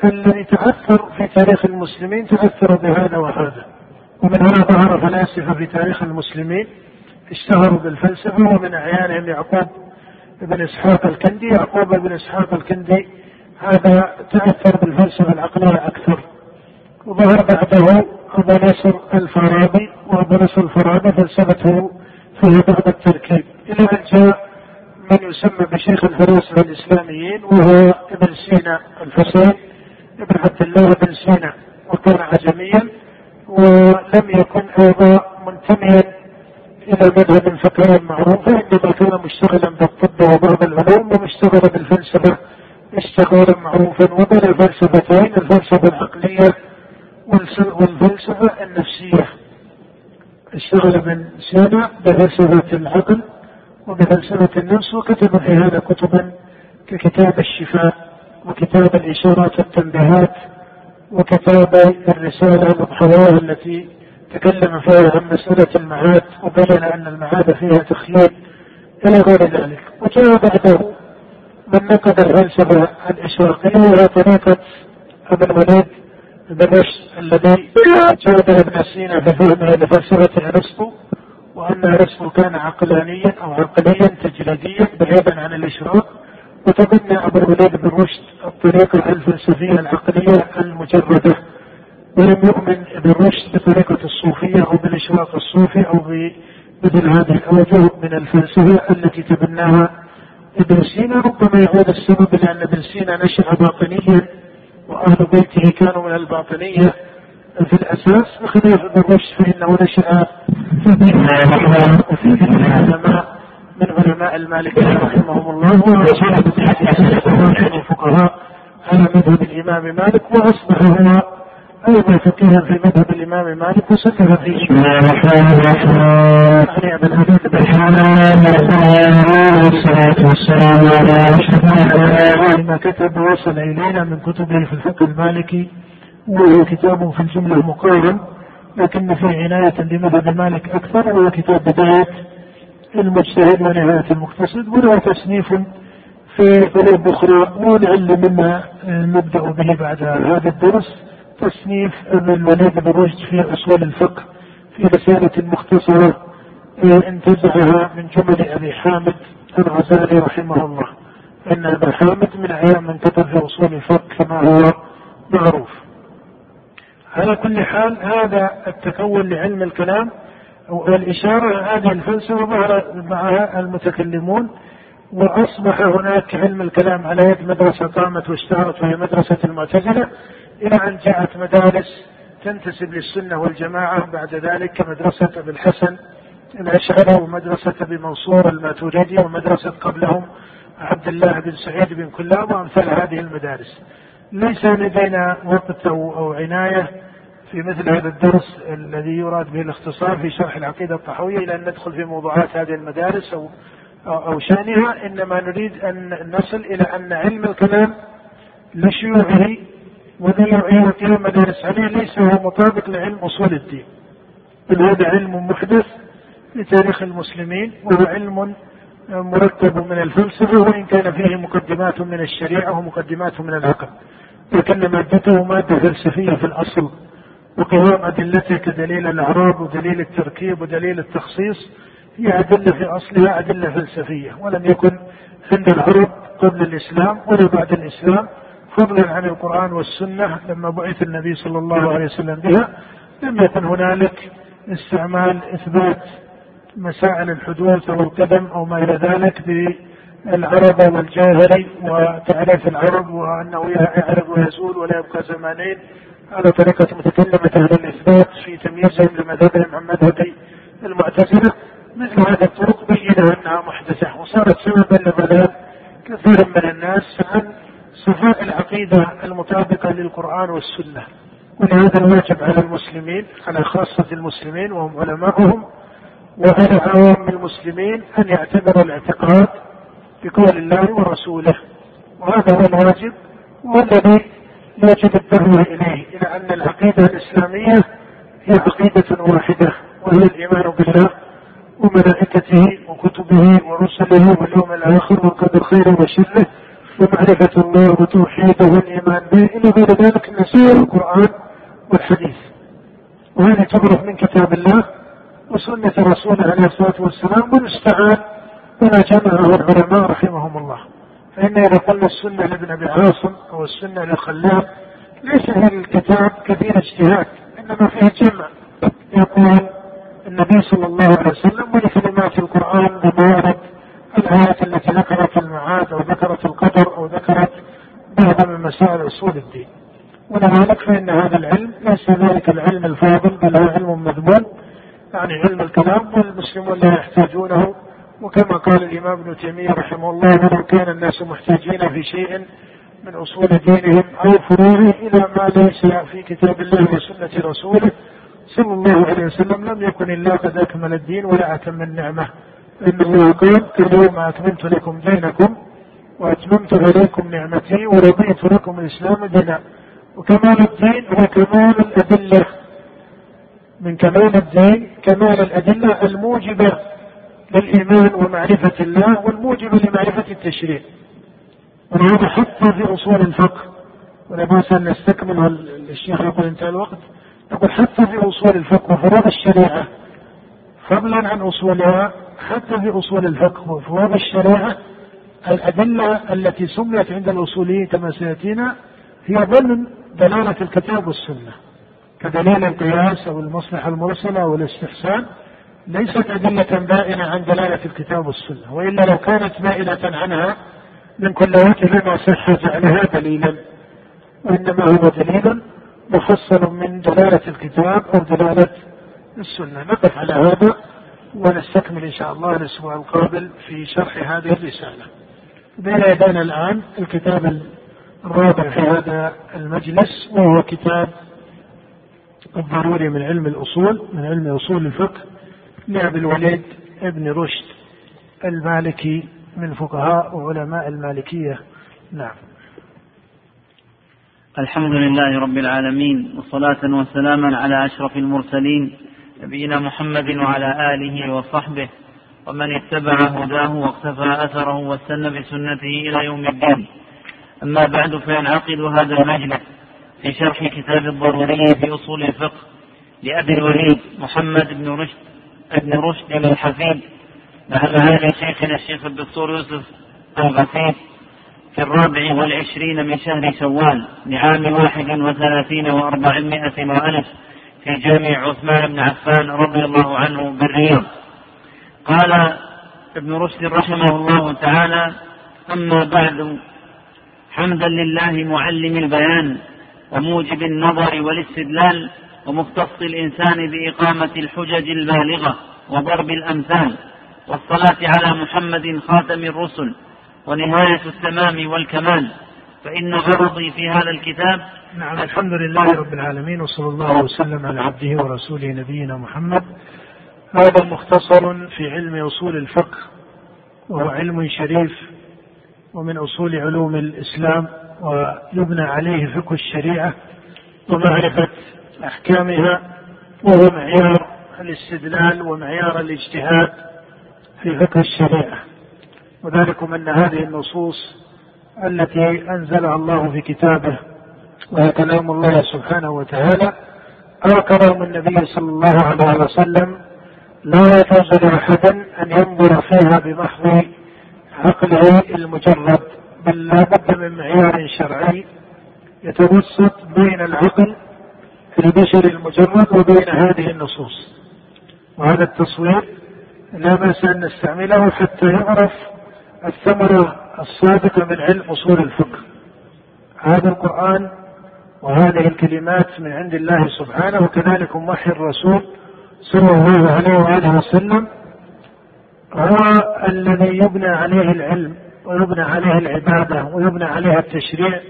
Speaker 2: الذي تأثر في تاريخ المسلمين تأثر بهذا وهذا. ومن هنا ظهر فلاسفة في تاريخ المسلمين اشتهروا بالفلسفة ومن أعيانهم يعقوب بن إسحاق الكندي. يعقوب بن إسحاق الكندي هذا تأثر بالفلسفة العقلية أكثر. وظهر بعده أبو نصر الفارابي وأبو نصر الفارابي فلسفته فيها بعض التركيب إلى أن جاء من يسمى بشيخ الفلاسفة الإسلاميين وهو ابن سينا الحسين ابن عبد الله بن سينا وكان عجميا ولم يكن أيضا منتميا إلى مذهب فقهي معروف إنما كان مشتغلا بالطب وبعض العلوم ومشتغلا بالفلسفة اشتغالا معروفا وبنى فلسفتين الفلسفة العقلية والفلسفة النفسية. اشتغل ابن سينا بفلسفة العقل وبفلسفة النفس وكتب في هذا كتبا ككتاب الشفاء وكتاب الإشارات والتنبيهات وكتاب الرسالة الأضحوية التي تكلم فيها عن مسألة المعاد وبين أن المعاد فيها تخييل إلى غير ذلك. وجاء بعده من نقد الفلسفة الإشراقية وهي طريقة ابن وليد بن الذي جاد ابن سينا بفهمه لفلسفة ارسطو وأن ارسطو كان عقلانيا أو عقليا تجريديا بعيدا عن الإشراق. وتبنى أبو الوليد بن رشد الطريقة الفلسفية العقلية المجردة. ولم يؤمن ابن رشد بطريقة الصوفية أو بالإشراق الصوفي أو مثل هذه الأوجه من الفلسفة التي تبناها ابن سينا. ربما يعود السبب لأن ابن سينا نشأ باطنيا وأهل بيته كانوا من الباطنية. في الأساس وخليفة بن رشد فإنه نشأ في بيت العلماء من علماء المالكية رحمهم الله. وصحبة الفقهاء على مذهب الإمام مالك وأصبح هو أيضا فقيها في مذهب الإمام مالك وسكن فيه. بسم الله الرحمن الرحيم. أبا الحديث والصلاة والسلام على أشرف ما كتب وصل إلينا من كتبه في الفقه المالكي وهو كتاب في الجملة مقارن لكن فيه عناية لمذهب مالك أكثر وهو كتاب بداية المجتهد ونهاية المقتصد وله تصنيف في علوم أخرى ولعل مما نبدأ به بعد هذا الدرس تصنيف بن رشد في أصول الفقه في رسالة مختصرة انتزعها من جمل أبي حامد الغزالي رحمه الله. أن أبا حامد من أيام من كتب في أصول الفقه كما هو معروف. على كل حال هذا التكون لعلم الكلام والإشارة هذه الفلسفة معها المتكلمون وأصبح هناك علم الكلام على يد مدرسة قامت واشتهرت وهي مدرسة المعتزلة. إلى أن جاءت مدارس تنتسب للسنة والجماعة بعد ذلك كمدرسة أبي الحسن الأشعري ومدرسة أبي منصور الماتريدي ومدرسة قبلهم عبد الله بن سعيد بن كلاب وأمثال هذه المدارس. ليس لدينا وقت أو عناية في مثل هذا الدرس الذي يراد به الاختصار في شرح العقيدة الطحوية إلى أن ندخل في موضوعات هذه المدارس أو أو شأنها إنما نريد أن نصل إلى أن علم الكلام لشيوعه وذي وقيل مدارس عليه ليس هو مطابق لعلم أصول الدين. بل هذا علم محدث في تاريخ المسلمين وهو علم مركب من الفلسفة وإن كان فيه مقدمات من الشريعة ومقدمات من العقل. لكن مادته مادة فلسفية في الأصل وقوام أدلته كدليل الأعراب ودليل التركيب ودليل التخصيص هي أدلة في أصلها أدلة فلسفية ولم يكن عند العرب قبل الإسلام ولا بعد الإسلام. فضلا عن القرآن والسنة لما بعث النبي صلى الله عليه وسلم بها لم يكن هنالك استعمال إثبات مسائل الحدوث أو القدم أو ما إلى ذلك بالعرب والجاهلي وتعريف العرب وأنه يعرب ويزول ولا يبقى زمانين. على طريقة متكلمة أهل الإثبات في تمييزهم لمذهبهم عن مذهب المعتزلة مثل هذه الطرق بينوا أنها محدثة وصارت سببا لضلال كثير من الناس عن صفاء العقيدة المطابقة للقرآن والسنة. ولهذا الواجب على المسلمين على خاصة المسلمين وهم علماؤهم وعلى عوام المسلمين أن يعتبروا الاعتقاد بقول الله ورسوله. وهذا هو الواجب والذي يجب الدعوة إليه إلى أن العقيدة الإسلامية هي عقيدة واحدة وهي الإيمان بالله وملائكته وكتبه ورسله واليوم الآخر والقدر خيره وشره. ومعرفة الله وتوحيده والإيمان به إلى غير ذلك نسير القرآن والحديث. وهذا تبرك من كتاب الله وسنة رسوله عليه الصلاة والسلام ونستعان بما جمعه العلماء رحمهم الله. فإن إذا قلنا السنة لابن أبي عاصم أو السنة لخلاب ليس هذا الكتاب كثير اجتهاد إنما فيه جمع. يقول النبي صلى الله عليه وسلم ولكلمات القرآن بما الآية التي ذكرت المعاد أو ذكرت القدر أو ذكرت بعض من مسائل أصول الدين. ولذلك فإن هذا العلم ليس ذلك العلم الفاضل بل هو علم مذموم يعني علم الكلام والمسلمون لا يحتاجونه. وكما قال الإمام ابن تيمية رحمه الله ولو كان الناس محتاجين في شيء من أصول دينهم أو فروعه إلى ما ليس في كتاب الله وسنة رسوله صلى الله عليه وسلم لم يكن الله قد أكمل الدين ولا أتم النعمة. الله قال اليوم أتممت لكم دينكم وأتممت عليكم نعمتي ورضيت لكم الإسلام دينا. وكمال الدين هو كمال الأدلة. من كمال الدين كمال الأدلة الموجبة للإيمان ومعرفة الله والموجبة لمعرفة التشريع. ولهذا حتى في أصول الفقه. ولا بأس أن نستكمل الشيخ يقول انتهى الوقت. يقول حتى في أصول الفقه وفروض الشريعة. فضلا عن أصولها حتى في أصول الفقه وفروض الشريعة الأدلة التي سميت عند الأصوليين كما سيأتينا هي ضمن دلالة الكتاب والسنة كدليل القياس أو المصلحة المرسلة أو الاستحسان ليست أدلة بائنة عن دلالة الكتاب والسنة وإلا لو كانت بائنة عنها من كل وجه لما صح جعلها دليلا وإنما هو دليل مفصل من دلالة الكتاب أو دلالة السنة. نقف على هذا ونستكمل إن شاء الله الأسبوع القابل في شرح هذه الرسالة. بين يدينا الآن الكتاب الرابع في هذا المجلس وهو كتاب الضروري من علم الأصول من علم أصول الفقه لأبي الوليد ابن رشد المالكي من فقهاء وعلماء المالكية. نعم.
Speaker 3: الحمد لله رب العالمين وصلاة وسلاما على أشرف المرسلين نبينا محمد وعلى آله وصحبه ومن اتبع هداه واقتفى أثره واستنى بسنته إلى يوم الدين. أما بعد فينعقد هذا المجلس في شرح كتاب الضروري في أصول الفقه لأبي الوليد محمد بن رشد بن رشد الحفيد مع معالي شيخنا الشيخ الدكتور يوسف الغفير في الرابع والعشرين من شهر شوال لعام واحد وثلاثين وأربعمائة وألف في جامع عثمان بن عفان رضي الله عنه بالرياض. قال ابن رشد رحمه الله تعالى أما بعد حمدا لله معلم البيان وموجب النظر والاستدلال ومختص الإنسان بإقامة الحجج البالغة وضرب الأمثال والصلاة على محمد خاتم الرسل ونهاية التمام والكمال. فإن غرضي في هذا الكتاب
Speaker 2: نعم الحمد لله رب العالمين وصلى الله وسلم على عبده ورسوله نبينا محمد. هذا مختصر في علم أصول الفقه وهو علم شريف ومن أصول علوم الإسلام ويبنى عليه فقه الشريعة ومعرفة أحكامها وهو معيار الاستدلال ومعيار الاجتهاد في فقه الشريعة. وذلكم أن هذه النصوص التي أنزلها الله في كتابه وهي كلام الله سبحانه وتعالى. أو كلام النبي صلى الله عليه وسلم لا يجوز لأحد أن ينظر فيها بمحض عقله المجرد بل لا بد من معيار شرعي يتوسط بين العقل البشري المجرد وبين هذه النصوص. وهذا التصوير لا بأس أن نستعمله حتى يعرف الثمرة الصادقة من علم أصول الفقه. هذا القرآن وهذه الكلمات من عند الله سبحانه وكذلك وحي الرسول صلى الله عليه وآله وسلم هو الذي يبنى عليه العلم ويبنى عليه العبادة ويبنى عليها التشريع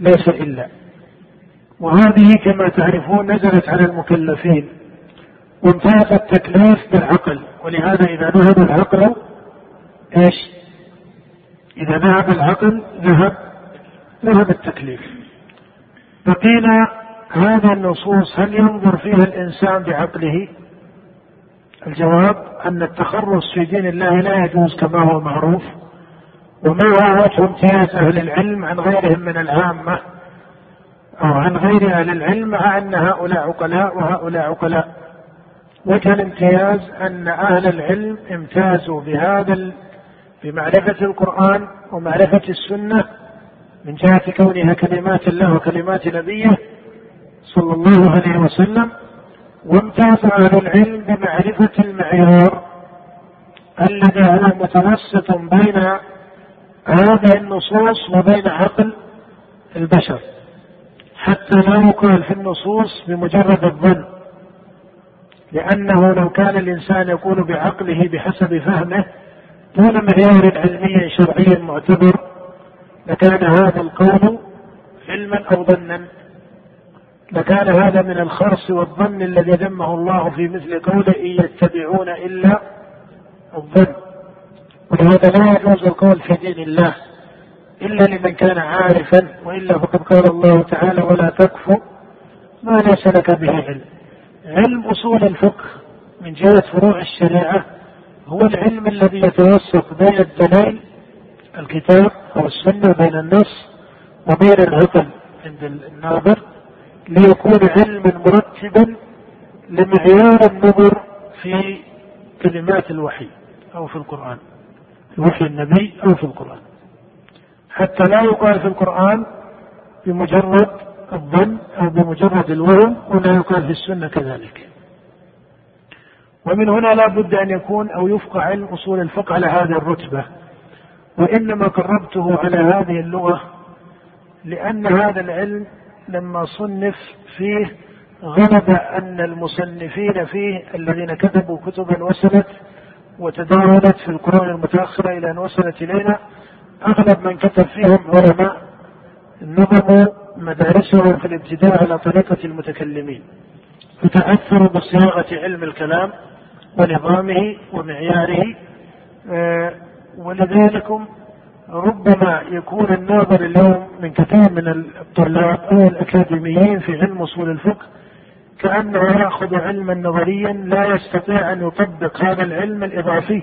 Speaker 2: ليس إلا. وهذه كما تعرفون نزلت على المكلفين. وامتاز التكليف بالعقل ولهذا إذا ذهب العقل إيش؟ إذا ذهب العقل ذهب ذهب التكليف فقيل هذه النصوص هل ينظر فيها الإنسان بعقله؟ الجواب أن التخرص في دين الله لا يجوز كما هو معروف وما هو وجه امتياز أهل العلم عن غيرهم من العامة أو عن غير أهل العلم مع أن هؤلاء عقلاء وهؤلاء عقلاء وجه الامتياز أن أهل العلم امتازوا بهذا بمعرفة القرآن ومعرفة السنة من جهة كونها كلمات الله وكلمات نبيه صلى الله عليه وسلم وامتاز أهل العلم بمعرفة المعيار الذي هو متوسط بين هذه النصوص وبين عقل البشر حتى لا يقال في النصوص بمجرد الظن لأنه لو كان الإنسان يقول بعقله بحسب فهمه دون معيار علمي شرعي معتبر لكان هذا القول علما أو ظنا. لكان هذا من الخرص والظن الذي ذمه الله في مثل قوله إن يتبعون إلا الظن. ولهذا لا يجوز القول في دين الله إلا لمن كان عارفا وإلا فقد قال الله تعالى ولا تكف ما ليس لك به علم. علم أصول الفقه من جهة فروع الشريعة هو العلم الذي يتوسط بين الدلائل الكتاب أو السنة بين النص وبين العقل عند الناظر ليكون علما مرتبا لمعيار النظر في كلمات الوحي أو في القرآن وحي النبي أو في القرآن. حتى لا يقال في القرآن بمجرد الظن أو بمجرد الوهم ولا يقال في السنة كذلك. ومن هنا لا بد أن يكون أو يفقه علم أصول الفقه على هذه الرتبة. وإنما قربته على هذه اللغة لأن هذا العلم لما صنف فيه غلب أن المصنفين فيه الذين كتبوا كتبا وصلت وتداولت في القرون المتأخرة إلى أن وصلت إلينا أغلب من كتب فيهم علماء نظموا مدارسهم في الابتداء على طريقة المتكلمين. فتأثروا بصياغة علم الكلام ونظامه ومعياره آه، ولذلك ربما يكون الناظر اليوم من كثير من الطلاب أو الأكاديميين في علم أصول الفقه كانه يأخذ علما نظريا لا يستطيع أن يطبق هذا العلم الإضافي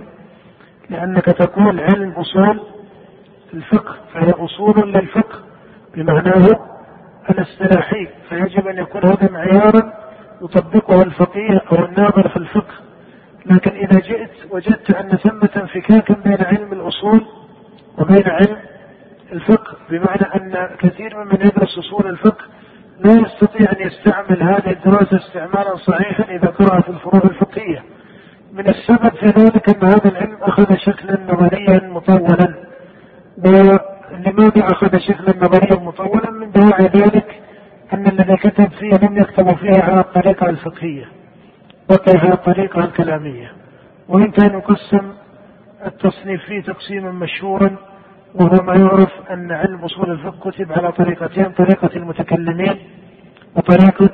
Speaker 2: لأنك تقول علم أصول الفقه فهي أصول للفقه بمعناه الاصطلاحي فيجب أن يكون هذا معيارا يطبقه الفقيه أو الناظر في الفقه. لكن إذا جئت وجدت أن ثمة انفكاكا بين علم الأصول وبين علم الفقه بمعنى أن كثير ممن يدرس أصول الفقه لا يستطيع أن يستعمل هذه الدراسة استعمالا صحيحا إذا قرأ في الفروع الفقهية. من السبب في ذلك أن هذا العلم أخذ شكلا نظريا مطولا. ولماذا أخذ شكلا نظريا مطولا؟ من دواعي ذلك أن الذي كتب فيه لم يكتب فيه على الطريقة الفقهية. بقي على الطريقة الكلاميه. وإن كان يقسم التصنيف فيه تقسيما مشهورا وهو ما يعرف أن علم أصول الفقه كتب على طريقتين طريقة المتكلمين وطريقة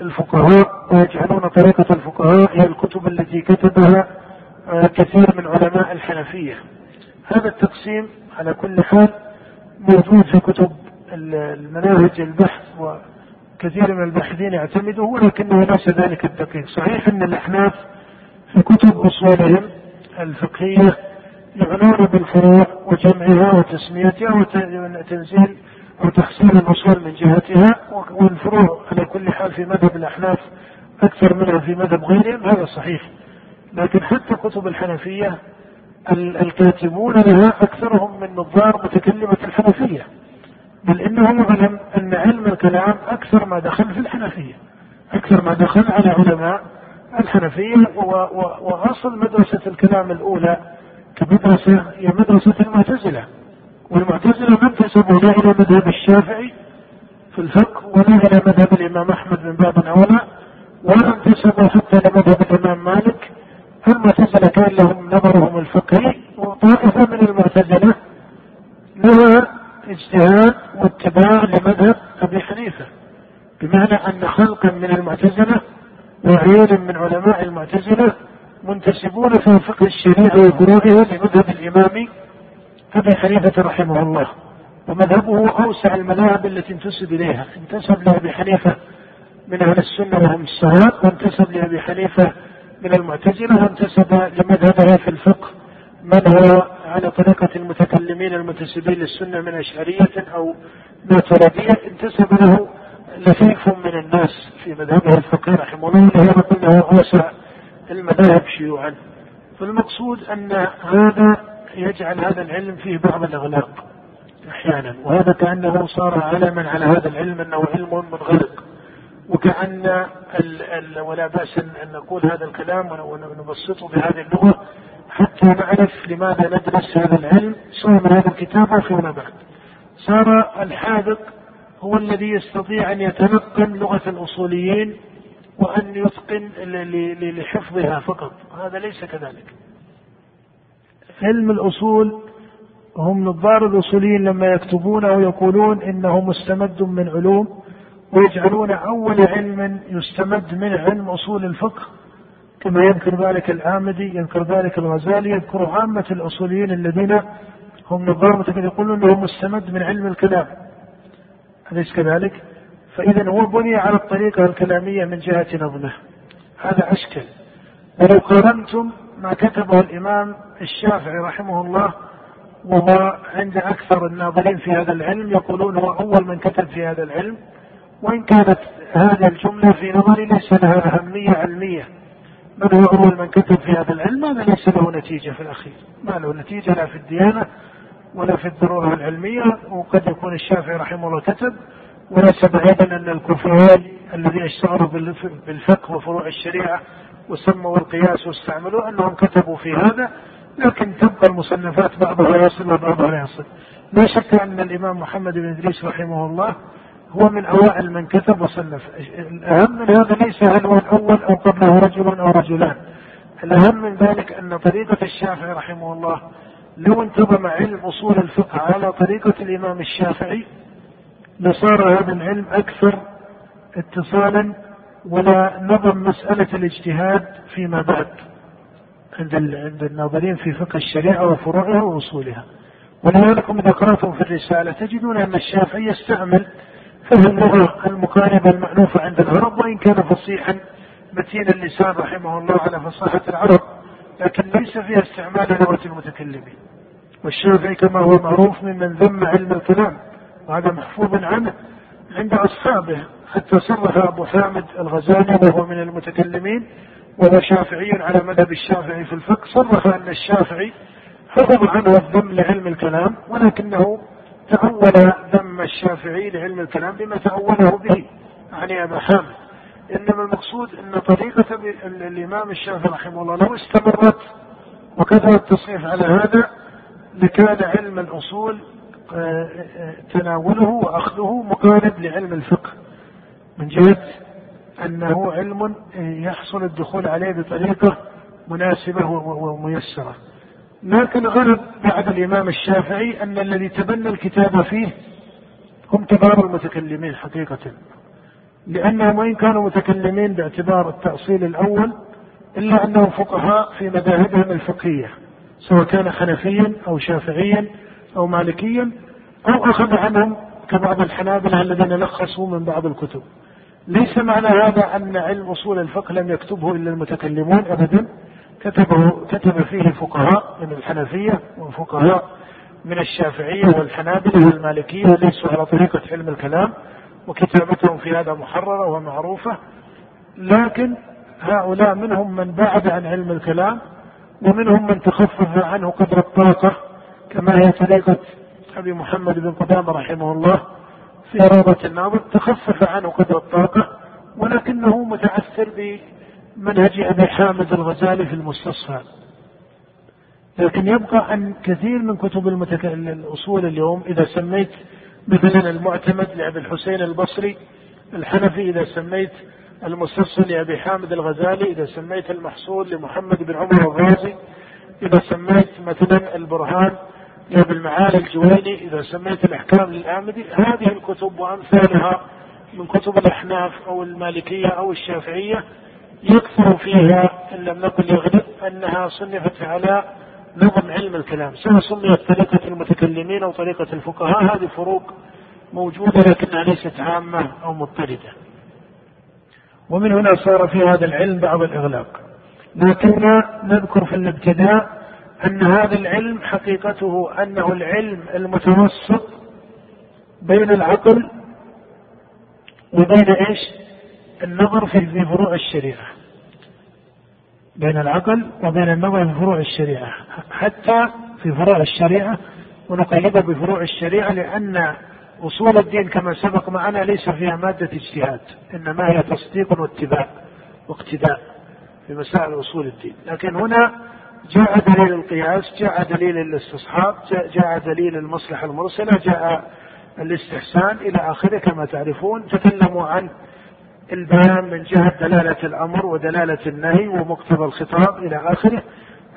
Speaker 2: الفقهاء ويجعلون طريقة الفقهاء هي الكتب التي كتبها آه، كثير من علماء الحنفية هذا التقسيم على كل حال موجود في كتب المناهج البحث وكثير من الباحثين يعتمده ولكنه ليس ذلك الدقيق. صحيح أن الأحناف في كتب أصولهم الفقهية يعنون بالفروع وجمعها وتسميتها وتنزيل وتحسين الأصول من جهتها والفروع على كل حال في مذهب الأحناف أكثر منها في مذهب غيرهم هذا صحيح. لكن حتى كتب الحنفية الكاتبون لها أكثرهم من نظار متكلمة الحنفية. بل إنهم علم أن علم الكلام أكثر ما دخل في الحنفية أكثر ما دخل على علماء الحنفية وأصل مدرسة الكلام الأولى كمدرسة هي مدرسة المعتزلة. والمعتزلة ما انتسبوا لا إلى مذهب الشافعي في الفقه ولا إلى مذهب الإمام أحمد من باب أولى ولا انتسبوا حتى لمذهب الإمام مالك. المعتزلة كان لهم نظرهم الفقهي وطائفة من المعتزلة لها اجتهاد واتباع لمذهب أبي حنيفة بمعنى أن خلقا من المعتزلة وعيون من علماء المعتزلة منتسبون في فقه الشريعة وفروعها لمذهب الإمام أبي حنيفة رحمه الله. ومذهبه أوسع المذاهب التي انتسب إليها. انتسب لأبي حنيفة من أهل السنة وهم الصواب وانتسب لأبي حنيفة من المعتزلة وانتسب لمذهبها في الفقه من هو على طريقة المتكلمين المنتسبين للسنة من أشعرية أو ماتريدية انتسب له لفيف من الناس في مذهبه الفقيه رحمه الله وهو انه اوسع المذاهب شيوعا. فالمقصود أن هذا يجعل هذا العلم فيه بعض الأغلاق أحيانا وهذا كأنه صار علما على هذا العلم أنه علم منغلق. وكأن ال ال ولا بأس أن نقول هذا الكلام ونبسطه بهذه اللغة حتى نعرف لماذا ندرس هذا العلم سواء من هذا الكتاب أو فيما بعد. صار الحاذق هو الذي يستطيع أن يتنقل لغة الأصوليين وأن يتقن لحفظها فقط. هذا ليس كذلك. علم الأصول هم نظار الأصوليين لما يكتبونه يقولون إنه مستمد من علوم ويجعلون أول علم يستمد منه علم أصول الفقه. كما يذكر ذلك العامدي يذكر ذلك الغزالي يذكر عامة الأصوليين الذين هم نظار يقولون أنه مستمد من علم الكلام. أليس كذلك؟ فإذا هو بني على الطريقة الكلامية من جهة نظمه. هذا أشكل. ولو قارنتم ما كتبه الإمام الشافعي رحمه الله وهو عند أكثر الناظرين في هذا العلم يقولون هو أول من كتب في هذا العلم. وإن كانت هذه الجملة في نظري ليس لها أهمية علمية. من أول من كتب في هذا العلم هذا ليس له نتيجة في الأخير. ما له نتيجة لا في الديانة ولا في الضرورة العلمية وقد يكون الشافعي رحمه الله كتب. وليس بعيدا أن الكفار الذين اشتغلوا بالفقه وفروع الشريعة وسموا القياس واستعملوا أنهم كتبوا في هذا لكن تبقى المصنفات بعضها يصل وبعضها لا يصل. لا شك أن الإمام محمد بن إدريس رحمه الله هو من أوائل من كتب وصنف. الأهم من هذا ليس هل هو الأول أو قبله رجل أو رجلان. الأهم من ذلك أن طريقة الشافعي رحمه الله لو انتظم علم أصول الفقه على طريقة الإمام الشافعي لصار هذا العلم أكثر اتصالا ولا نظم مسألة الاجتهاد فيما بعد عند عند الناظرين في فقه الشريعة وفروعها وأصولها. ولذلك إذا قرأتم في الرسالة تجدون أن الشافعي يستعمل فهم اللغة المقاربة المألوفة عند العرب وإن كان فصيحا متين اللسان رحمه الله على فصاحة العرب لكن ليس فيها استعمال لغة المتكلمين. والشافعي كما هو معروف ممن ذم علم الكلام وهذا محفوظ عنه عند أصحابه حتى صرح أبو حامد الغزالي وهو من المتكلمين وهو شافعي على مذهب الشافعي في الفقه صرح أن الشافعي حفظ عنه الذم لعلم الكلام ولكنه تأول ذم الشافعي لعلم الكلام بما تأوله به يعني أبا حامد. إنما المقصود أن طريقة الإمام الشافعي رحمه الله لو استمرت وكثر التصنيف على هذا لكان علم الأصول آه، آه، تناوله وأخذه مقارب لعلم الفقه. من جهة أنه علم يحصل الدخول عليه بطريقة مناسبة وميسرة. لكن غلب بعد الإمام الشافعي أن الذي تبنى الكتاب فيه هم كبار المتكلمين حقيقة. لأنهم وإن كانوا متكلمين باعتبار التأصيل الأول إلا أنهم فقهاء في مذاهبهم الفقهية سواء كان حنفيا أو شافعيا أو مالكيا أو أخذ عنهم كبعض الحنابلة الذين لخصوا من بعض الكتب. ليس معنى هذا أن علم أصول الفقه لم يكتبه إلا المتكلمون أبدا. كتبه كتب فيه الفقهاء من الحنفية والفقهاء من الشافعية والحنابلة والمالكية ليسوا على طريقة علم الكلام وكتابتهم في هذا محررة ومعروفة. لكن هؤلاء منهم من بعد عن علم الكلام ومنهم من تخفف عنه قدر الطاقة كما هي طريقة أبي محمد بن قدامة رحمه الله في روضة الناظر تخفف عنه قدر الطاقة ولكنه متأثر بمنهج أبي حامد الغزالي في المستصفى لكن يبقى أن كثير من كتب. الأصول اليوم إذا سميت مثلا المعتمد لأبي الحسين البصري الحنفي إذا سميت المستصفى لأبي حامد الغزالي إذا سميت المحصول لمحمد بن عمر الرازي إذا سميت مثلا البرهان لابن المعالي الجويني إذا سميت الأحكام للآمدي هذه الكتب وأمثالها من كتب الأحناف أو المالكية أو الشافعية يكثر فيها إن لم نقل يغلب أنها صنفت على نظم علم الكلام سواء سميت طريقة المتكلمين أو طريقة الفقهاء هذه فروق موجودة لكنها ليست عامة أو مضطردة ومن هنا صار في هذا العلم بعض الإغلاق لكننا نذكر في الابتداء أن هذا العلم حقيقته أنه العلم المتوسط بين العقل وبين إيش؟ النظر في فروع الشريعة. بين العقل وبين النظر في فروع الشريعة، حتى في فروع الشريعة ونقيدها بفروع الشريعة لأن أصول الدين كما سبق معنا ليس فيها مادة اجتهاد، إنما هي تصديق واتباع واقتداء في مسائل أصول الدين، لكن هنا جاء دليل القياس جاء دليل الاستصحاب جاء دليل المصلحة المرسلة جاء الاستحسان إلى آخره. كما تعرفون تكلموا عن البيان من جهة دلالة الأمر ودلالة النهي ومقتضى الخطاب إلى آخره.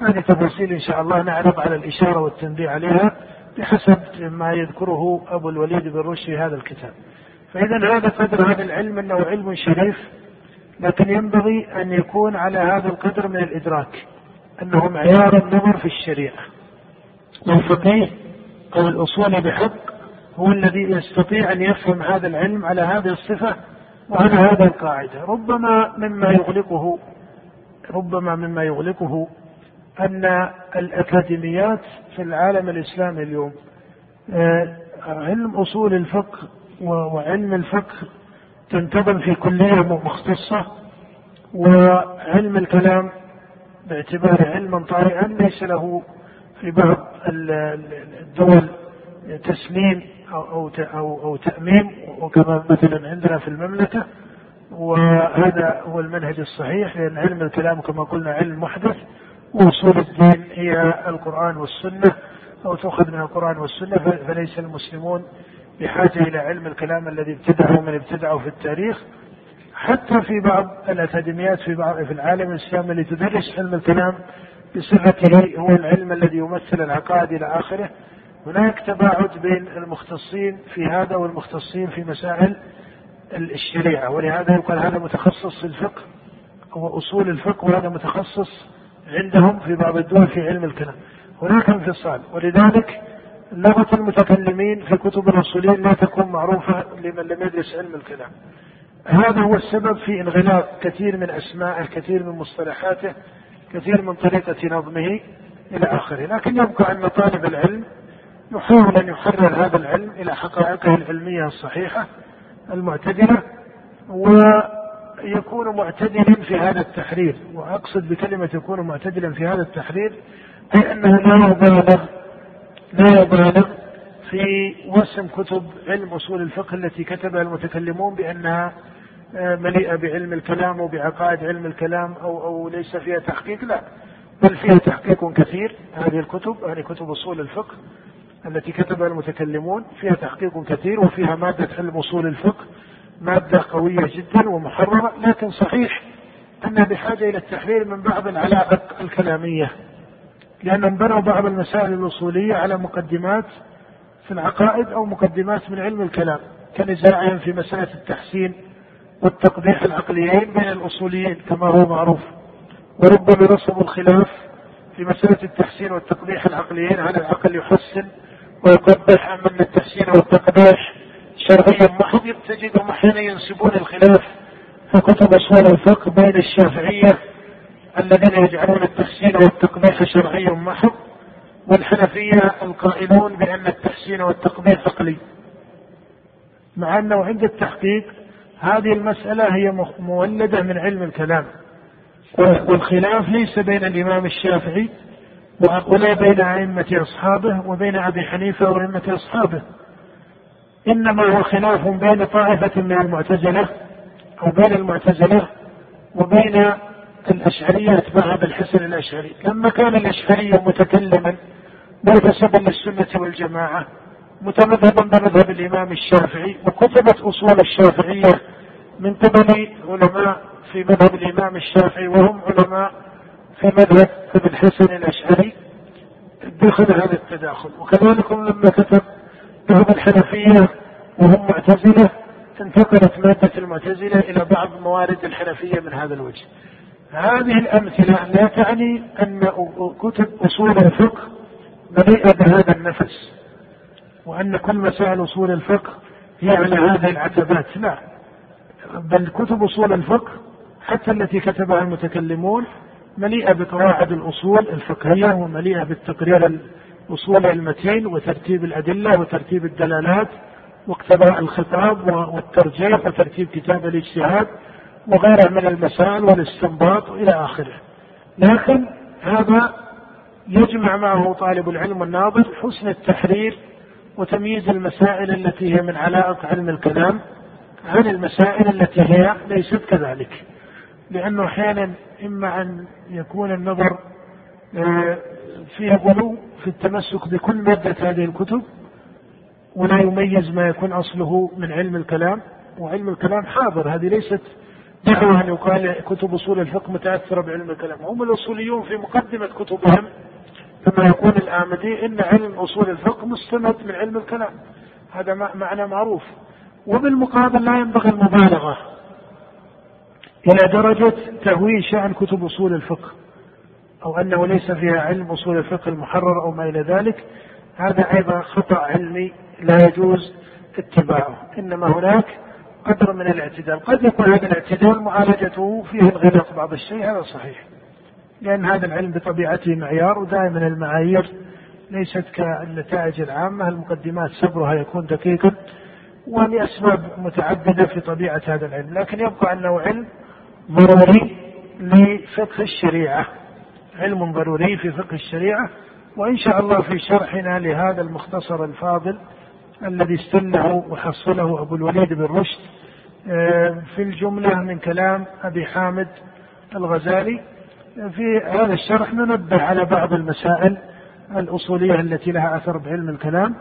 Speaker 2: هذه تفاصيل إن شاء الله نعرض على الإشارة والتنبيه عليها بحسب ما يذكره أبو الوليد بن رشد في هذا الكتاب. فإذا هذا قدر هذا العلم أنه علم شريف لكن ينبغي أن يكون على هذا القدر من الإدراك أنه معيار النظر في الشريعة. والفقيه أو الأصول بحق؟ هو الذي يستطيع أن يفهم هذا العلم على هذه الصفة؟ وعلى هذه القاعدة ربما مما يغلقه ربما مما يغلقه أن الأكاديميات في العالم الإسلامي اليوم آه، علم أصول الفقه وعلم الفقه تنتظم في كلية مختصة وعلم الكلام باعتباره علما طارئا ليس له في بعض الدول تسليم أو أو أو, أو تأميم وكما مثلا عندنا في المملكة. وهذا هو المنهج الصحيح لأن علم الكلام كما قلنا علم محدث وأصول الدين هي القرآن والسنة أو تؤخذ من القرآن والسنة فليس المسلمون بحاجة إلى علم الكلام الذي ابتدعه من ابتدعه في التاريخ. حتى في بعض الأكاديميات في بعض في العالم الإسلامي اللي تدرس علم الكلام بصفته هو العلم الذي يمثل العقائد إلى آخره. هناك تباعد بين المختصين في هذا والمختصين في مسائل الشريعة ولهذا يقال هذا متخصص في الفقه هو أصول الفقه وهذا متخصص عندهم في بعض الدول في علم الكلام. هناك انفصال ولذلك لغة المتكلمين في كتب الأصوليين لا تكون معروفة لمن لم يدرس علم الكلام. هذا هو السبب في انغلاق كثير من أسمائه كثير من مصطلحاته كثير من طريقة نظمه إلى آخره. لكن يبقى أن طالب العلم يحاول أن يحرر هذا العلم إلى حقائقه العلمية الصحيحة المعتدلة ويكون معتدلا في هذا التحرير. وأقصد بكلمة يكون معتدلا في هذا التحرير أي أنه لا يبالغ لا يبالغ في وسم كتب علم أصول الفقه التي كتبها المتكلمون بأنها آه، مليئة بعلم الكلام وبعقائد علم الكلام أو أو ليس فيها تحقيق لا بل فيها تحقيق كثير. هذه الكتب هذه كتب أصول الفقه. التي كتبها المتكلمون فيها تحقيق كثير وفيها مادة علم أصول الفقه مادة قوية جدا ومحررة لكن صحيح أنها بحاجة إلى التحرير من بعض العلائق الكلامية لأنهم بنوا بعض المسائل الأصولية على مقدمات في العقائد أو مقدمات من علم الكلام كنزاعهم في مسألة التحسين والتقبيح العقليين بين الأصوليين كما هو معروف وربما نصبوا الخلاف في مسألة التحسين والتقبيح العقليين هل العقل يحسن ويقبح أم أن التحسين والتقبيح شرعيا محض تجدهم أحيانا ينسبون الخلاف في كتب أصول الفقه بين الشافعية الذين يجعلون التحسين والتقبيح شرعيا محض والحنفية القائلون بأن التحسين والتقبيح عقلي. مع أنه عند التحقيق هذه المسألة هي مولدة من علم الكلام. والخلاف ليس بين الإمام الشافعي ولا بين أئمة أصحابه وبين أبي حنيفة وأئمة أصحابه. إنما هو خلاف بين طائفة من المعتزلة أو بين المعتزلة وبين الأشعرية أتباع أبي الحسن الأشعري. لما كان الأشعري متكلما منتسبا للسنة والجماعة متمذهبا بمذهب الإمام الشافعي وكتبت أصول الشافعية من قبل علماء في مذهب الإمام الشافعي وهم علماء في مذهب ابن الحسن الأشعري دخل هذا التداخل. وكذلك لما كتب مذهب الحنفية وهم معتزلة انتقلت مادة المعتزلة إلى بعض موارد الحنفية من هذا الوجه. هذه الأمثلة لا تعني أن كتب أصول الفقه مليئة بهذا النفس وأن كل مسائل أصول الفقه هي على هذه العتبات. لا بل كتب أصول الفقه حتى التي كتبها المتكلمون مليئة بقواعد الأصول الفقهية ومليئة بالتقرير الأصول المتين وترتيب الأدلة وترتيب الدلالات واقتضاء الخطاب والترجيح وترتيب كتاب الاجتهاد وغيرها من المسائل والاستنباط إلى آخره. لكن هذا يجمع معه طالب العلم الناظر حسن التحرير وتمييز المسائل التي هي من علائق علم الكلام عن المسائل التي هي ليست كذلك. لأنه أحيانا إما أن يكون النظر آه، فيه غلو في التمسك بكل مادة هذه الكتب ولا يميز ما يكون أصله من علم الكلام وعلم الكلام حاضر. هذه ليست دعوة أن يقال كتب أصول الفقه متأثرة بعلم الكلام. هم الأصوليون في مقدمة كتبهم كما يقول الآمدي إن علم أصول الفقه مستمد من علم الكلام. هذا معنى معروف. وبالمقابل لا ينبغي المبالغة. إلى درجة تهويل شأن كتب أصول الفقه أو أنه ليس فيها علم أصول الفقه المحرر أو ما إلى ذلك هذا أيضا خطأ علمي لا يجوز اتباعه إنما هناك قدر من الاعتدال. قد يكون هذا الاعتدال معالجته فيه انغلاق بعض الشيء هذا صحيح لأن هذا العلم بطبيعته معيار ودائما المعايير ليست كالنتائج العامة المقدمات صبرها يكون دقيقا ولأسباب متعددة في طبيعة هذا العلم. لكن يبقى أنه علم ضروري لفقه الشريعة علم ضروري في فقه الشريعة وإن شاء الله في شرحنا لهذا المختصر الفاضل الذي استنه وحصله أبو الوليد بن رشد آه، في الجملة من كلام أبي حامد الغزالي في هذا الشرح ننبه على بعض المسائل الأصولية التي لها أثر بعلم الكلام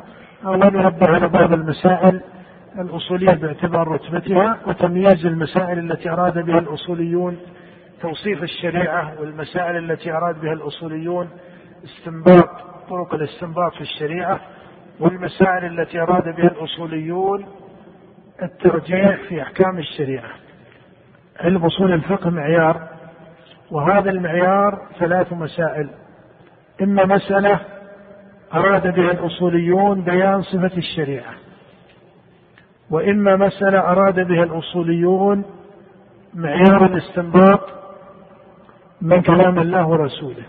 Speaker 2: أو ننبه على بعض المسائل الأصولية باعتبار رتبتها وتمييز المسائل التي أراد بها الأصوليون توصيف الشريعة والمسائل التي أراد بها الأصوليون استنباط طرق الاستنباط في الشريعة والمسائل التي أراد بها الأصوليون الترجيح في أحكام الشريعة. علم أصول الفقه معيار وهذا المعيار ثلاث مسائل. إما مسألة أراد بها الأصوليون بيان صفة الشريعة. وإما مسألة أراد بها الأصوليون معيار الاستنباط من كلام الله ورسوله.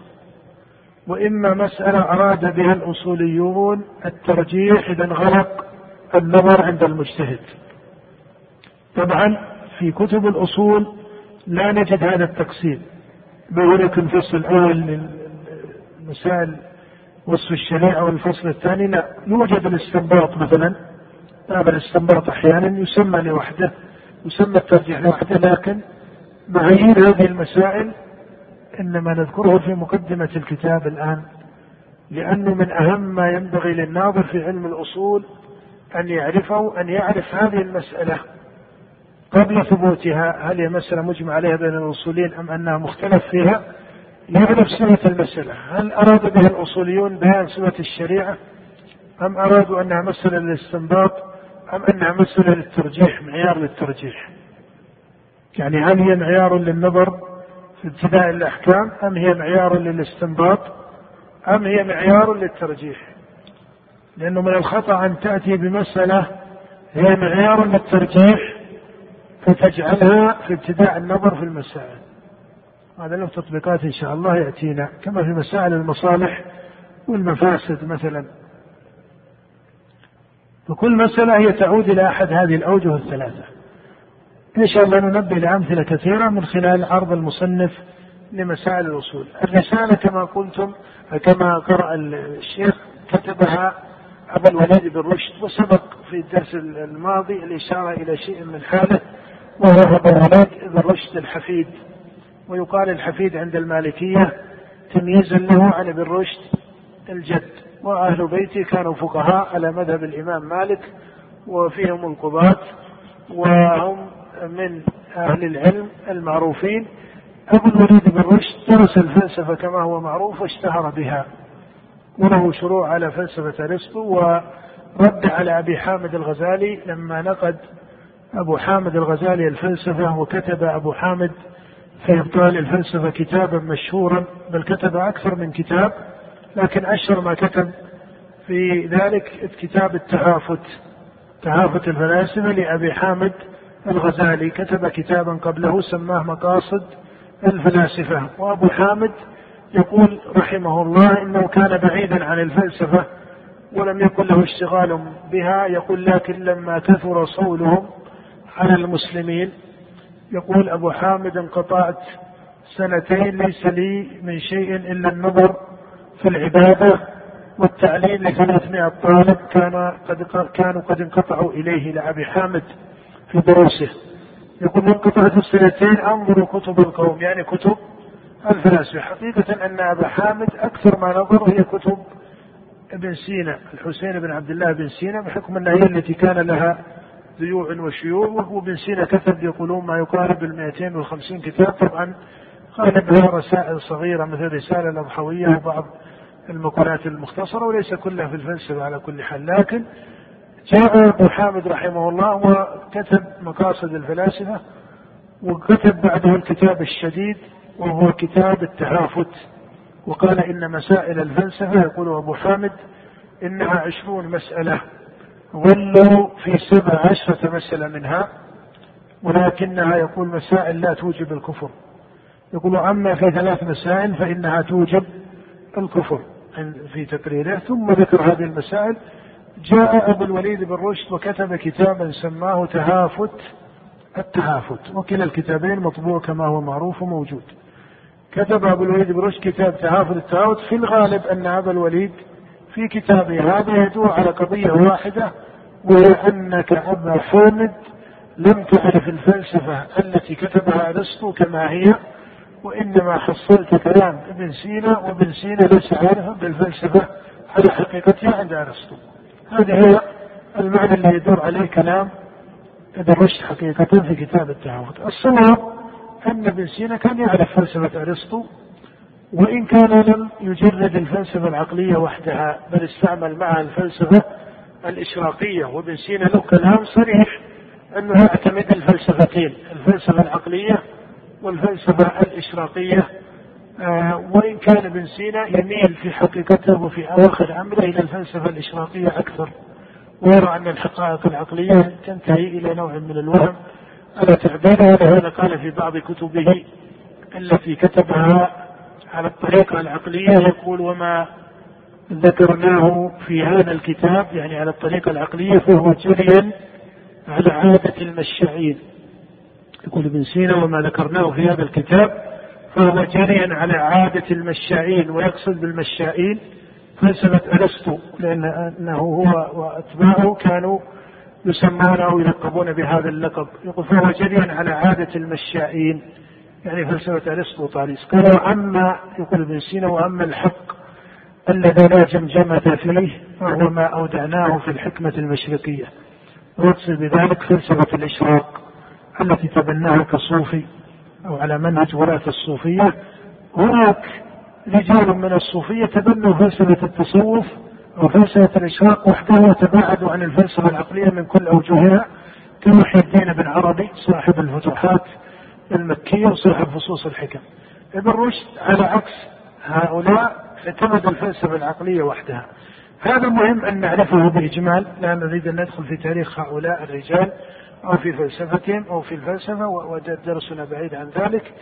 Speaker 2: وإما مسألة أراد بها الأصوليون الترجيح إذا انغلق النظر عند المجتهد. طبعا في كتب الأصول لا نجد هذا التقسيم. بيقول الفصل الأول للمسائل وصف الشريعة والفصل الثاني؟ لا يوجد الاستنباط مثلا. باب الاستنباط أحيانا يسمى لوحده يسمى الترجيح لوحده لكن معايير هذه المسائل إنما نذكره في مقدمة الكتاب الآن لأنه من أهم ما ينبغي للناظر في علم الأصول أن يعرفه أن يعرف هذه المسألة قبل ثبوتها هل هي مسألة مجمع عليها بين الأصوليين أم أنها مختلف فيها؟ يعرف صفة المسألة هل أراد بها الأصوليون بيان صفة الشريعة أم أرادوا أنها مسألة للاستنباط؟ أم أنها مسألة للترجيح معيار للترجيح؟ يعني هل هي معيار للنظر في ابتداء الأحكام أم هي معيار للاستنباط أم هي معيار للترجيح؟ لأنه من الخطأ أن تأتي بمسألة هي معيار للترجيح فتجعلها في ابتداء النظر في المسائل. هذا له تطبيقات إن شاء الله يأتينا كما في مسائل المصالح والمفاسد مثلا. فكل مسألة هي تعود إلى أحد هذه الأوجه الثلاثة. إن شاء الله ننبه لأمثلة كثيرة من خلال عرض المصنف لمسائل الأصول الرسالة كما قلتم كما قرأ الشيخ كتبها أبا الوليد بن رشد وسبق في الدرس الماضي الإشارة إلى شيء من حاله وهو أبا الوليد بن رشد الحفيد. ويقال الحفيد عند المالكية تمييزا له عن ابن رشد الجد. وأهل بيته كانوا فقهاء على مذهب الإمام مالك وفيهم القضاة وهم من أهل العلم المعروفين. أبو الوليد بن رشد درس الفلسفة كما هو معروف واشتهر بها وله شروع على فلسفة أرسطو ورد على أبي حامد الغزالي لما نقد أبو حامد الغزالي الفلسفة وكتب أبو حامد في إبطال الفلسفة كتابا مشهورا بل كتب أكثر من كتاب. لكن أشهر ما كتب في ذلك كتاب التهافت تهافت الفلاسفة لأبي حامد الغزالي. كتب كتابا قبله سماه مقاصد الفلاسفة. وأبو حامد يقول رحمه الله إنه كان بعيدا عن الفلسفة ولم يكن له اشتغال بها. يقول لكن لما كثر صولهم على المسلمين يقول أبو حامد انقطعت سنتين ليس لي من شيء إلا النظر في العبادة والتعليم لثلاثمائة طالب كان قد كانوا قد انقطعوا إليه لأبي حامد في دروسه. يقول انقطعت السنتين أنظر كتب القوم يعني كتب الفلاسفة حقيقة أن أبا حامد أكثر ما نظر هي كتب ابن سينا الحسين بن عبد الله بن سينا بحكم أنها هي التي كان لها ذيوع وشيوع. وهو ابن سينا كتب يقولون ما يقارب ال 250 كتاب. طبعا غالبها رسائل صغيرة مثل رسالة الأضحوية وبعض المقالات المختصرة وليس كلها في الفلسفة على كل حال. لكن جاء أبو حامد رحمه الله وكتب مقاصد الفلاسفة وكتب بعده الكتاب الشديد وهو كتاب التهافت. وقال إن مسائل الفلسفة يقول أبو حامد إنها عشرون مسألة. ظلوا في سبع عشرة مسألة منها ولكنها يقول مسائل لا توجب الكفر. يقول أما في ثلاث مسائل فإنها توجب الكفر. في تقريره ثم ذكر هذه المسائل. جاء أبو الوليد بن رشد وكتب كتابا سماه تهافت التهافت. وكلا الكتابين مطبوع كما هو معروف وموجود. كتب أبو الوليد بن رشد كتاب تهافت التهافت. في الغالب أن أبا الوليد في كتابه هذا يدور على قضية واحدة وهي أنك أبا حامد لم تعرف الفلسفة التي كتبها أرسطو كما هي. وإنما حصلت كلام ابن سينا وابن سينا ليس عارفا بالفلسفة على حقيقتها عند أرسطو. هذا هي المعنى اللي يدور عليه كلام ابن رشد حقيقة في كتاب التعاون الصواب أن ابن سينا كان يعرف فلسفة أرسطو وإن كان لم يجرد الفلسفة العقلية وحدها بل استعمل معها الفلسفة الإشراقية. وابن سينا له كلام صريح أنه يعتمد الفلسفتين الفلسفة العقلية والفلسفة الإشراقية آه وإن كان ابن سينا يميل في حقيقته وفي أواخر عمره إلى الفلسفة الإشراقية أكثر ويرى أن الحقائق العقلية تنتهي إلى نوع من الوهم. على تعبيره ولهذا قال في بعض كتبه التي كتبها على الطريقة العقلية يقول وما ذكرناه في هذا الكتاب يعني على الطريقة العقلية فهو جريا على عادة المشاعين يقول ابن سينا وما ذكرناه في هذا الكتاب فهو جريا على عادة المشاعين ويقصد بالمشاعين فلسفة أرسطو لأنه هو وأتباعه كانوا يسمون أو يلقبون بهذا اللقب. يقول فهو جريا على عادة المشائين. يعني فلسفة أرسطو طاليس. قال وأما يقول ابن سينا وأما الحق الذي لا جمجمة فيه فهو ما أودعناه في الحكمة المشرقية. ويقصد بذلك فلسفة الإشراق. التي تبناها كصوفي أو على منهج ولاة الصوفية. هناك رجال من الصوفية تبنوا فلسفة التصوف وفلسفة الإشراق وحده وتباعدوا عن الفلسفة العقلية من كل أوجهها كمحي الدين بن عربي صاحب الفتوحات المكية وصاحب فصوص الحكم. ابن رشد على عكس هؤلاء اعتمد الفلسفة العقلية وحدها. هذا مهم أن نعرفه بإجمال لا نريد أن ندخل في تاريخ هؤلاء الرجال. أو في فلسفتهم أو في الفلسفة ودرسنا بعيد عن ذلك.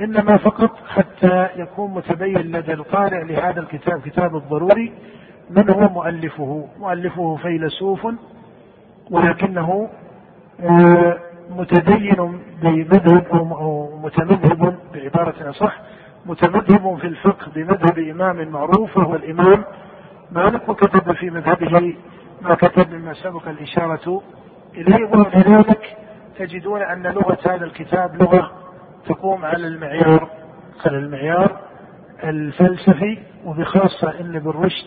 Speaker 2: إنما فقط حتى يكون متبين لدى القارئ لهذا الكتاب كتاب الضروري من هو مؤلفه؟ مؤلفه فيلسوف ولكنه آه، متدين بمذهب أو متمذهب بعبارة أصح متمذهب في الفقه بمذهب إمام معروف وهو الإمام مالك وكتب في مذهبه ما كتب مما سبق الإشارة إليه ولذلك تجدون أن لغة هذا الكتاب لغة تقوم على المعيار. على المعيار الفلسفي وبخاصة أن ابن رشد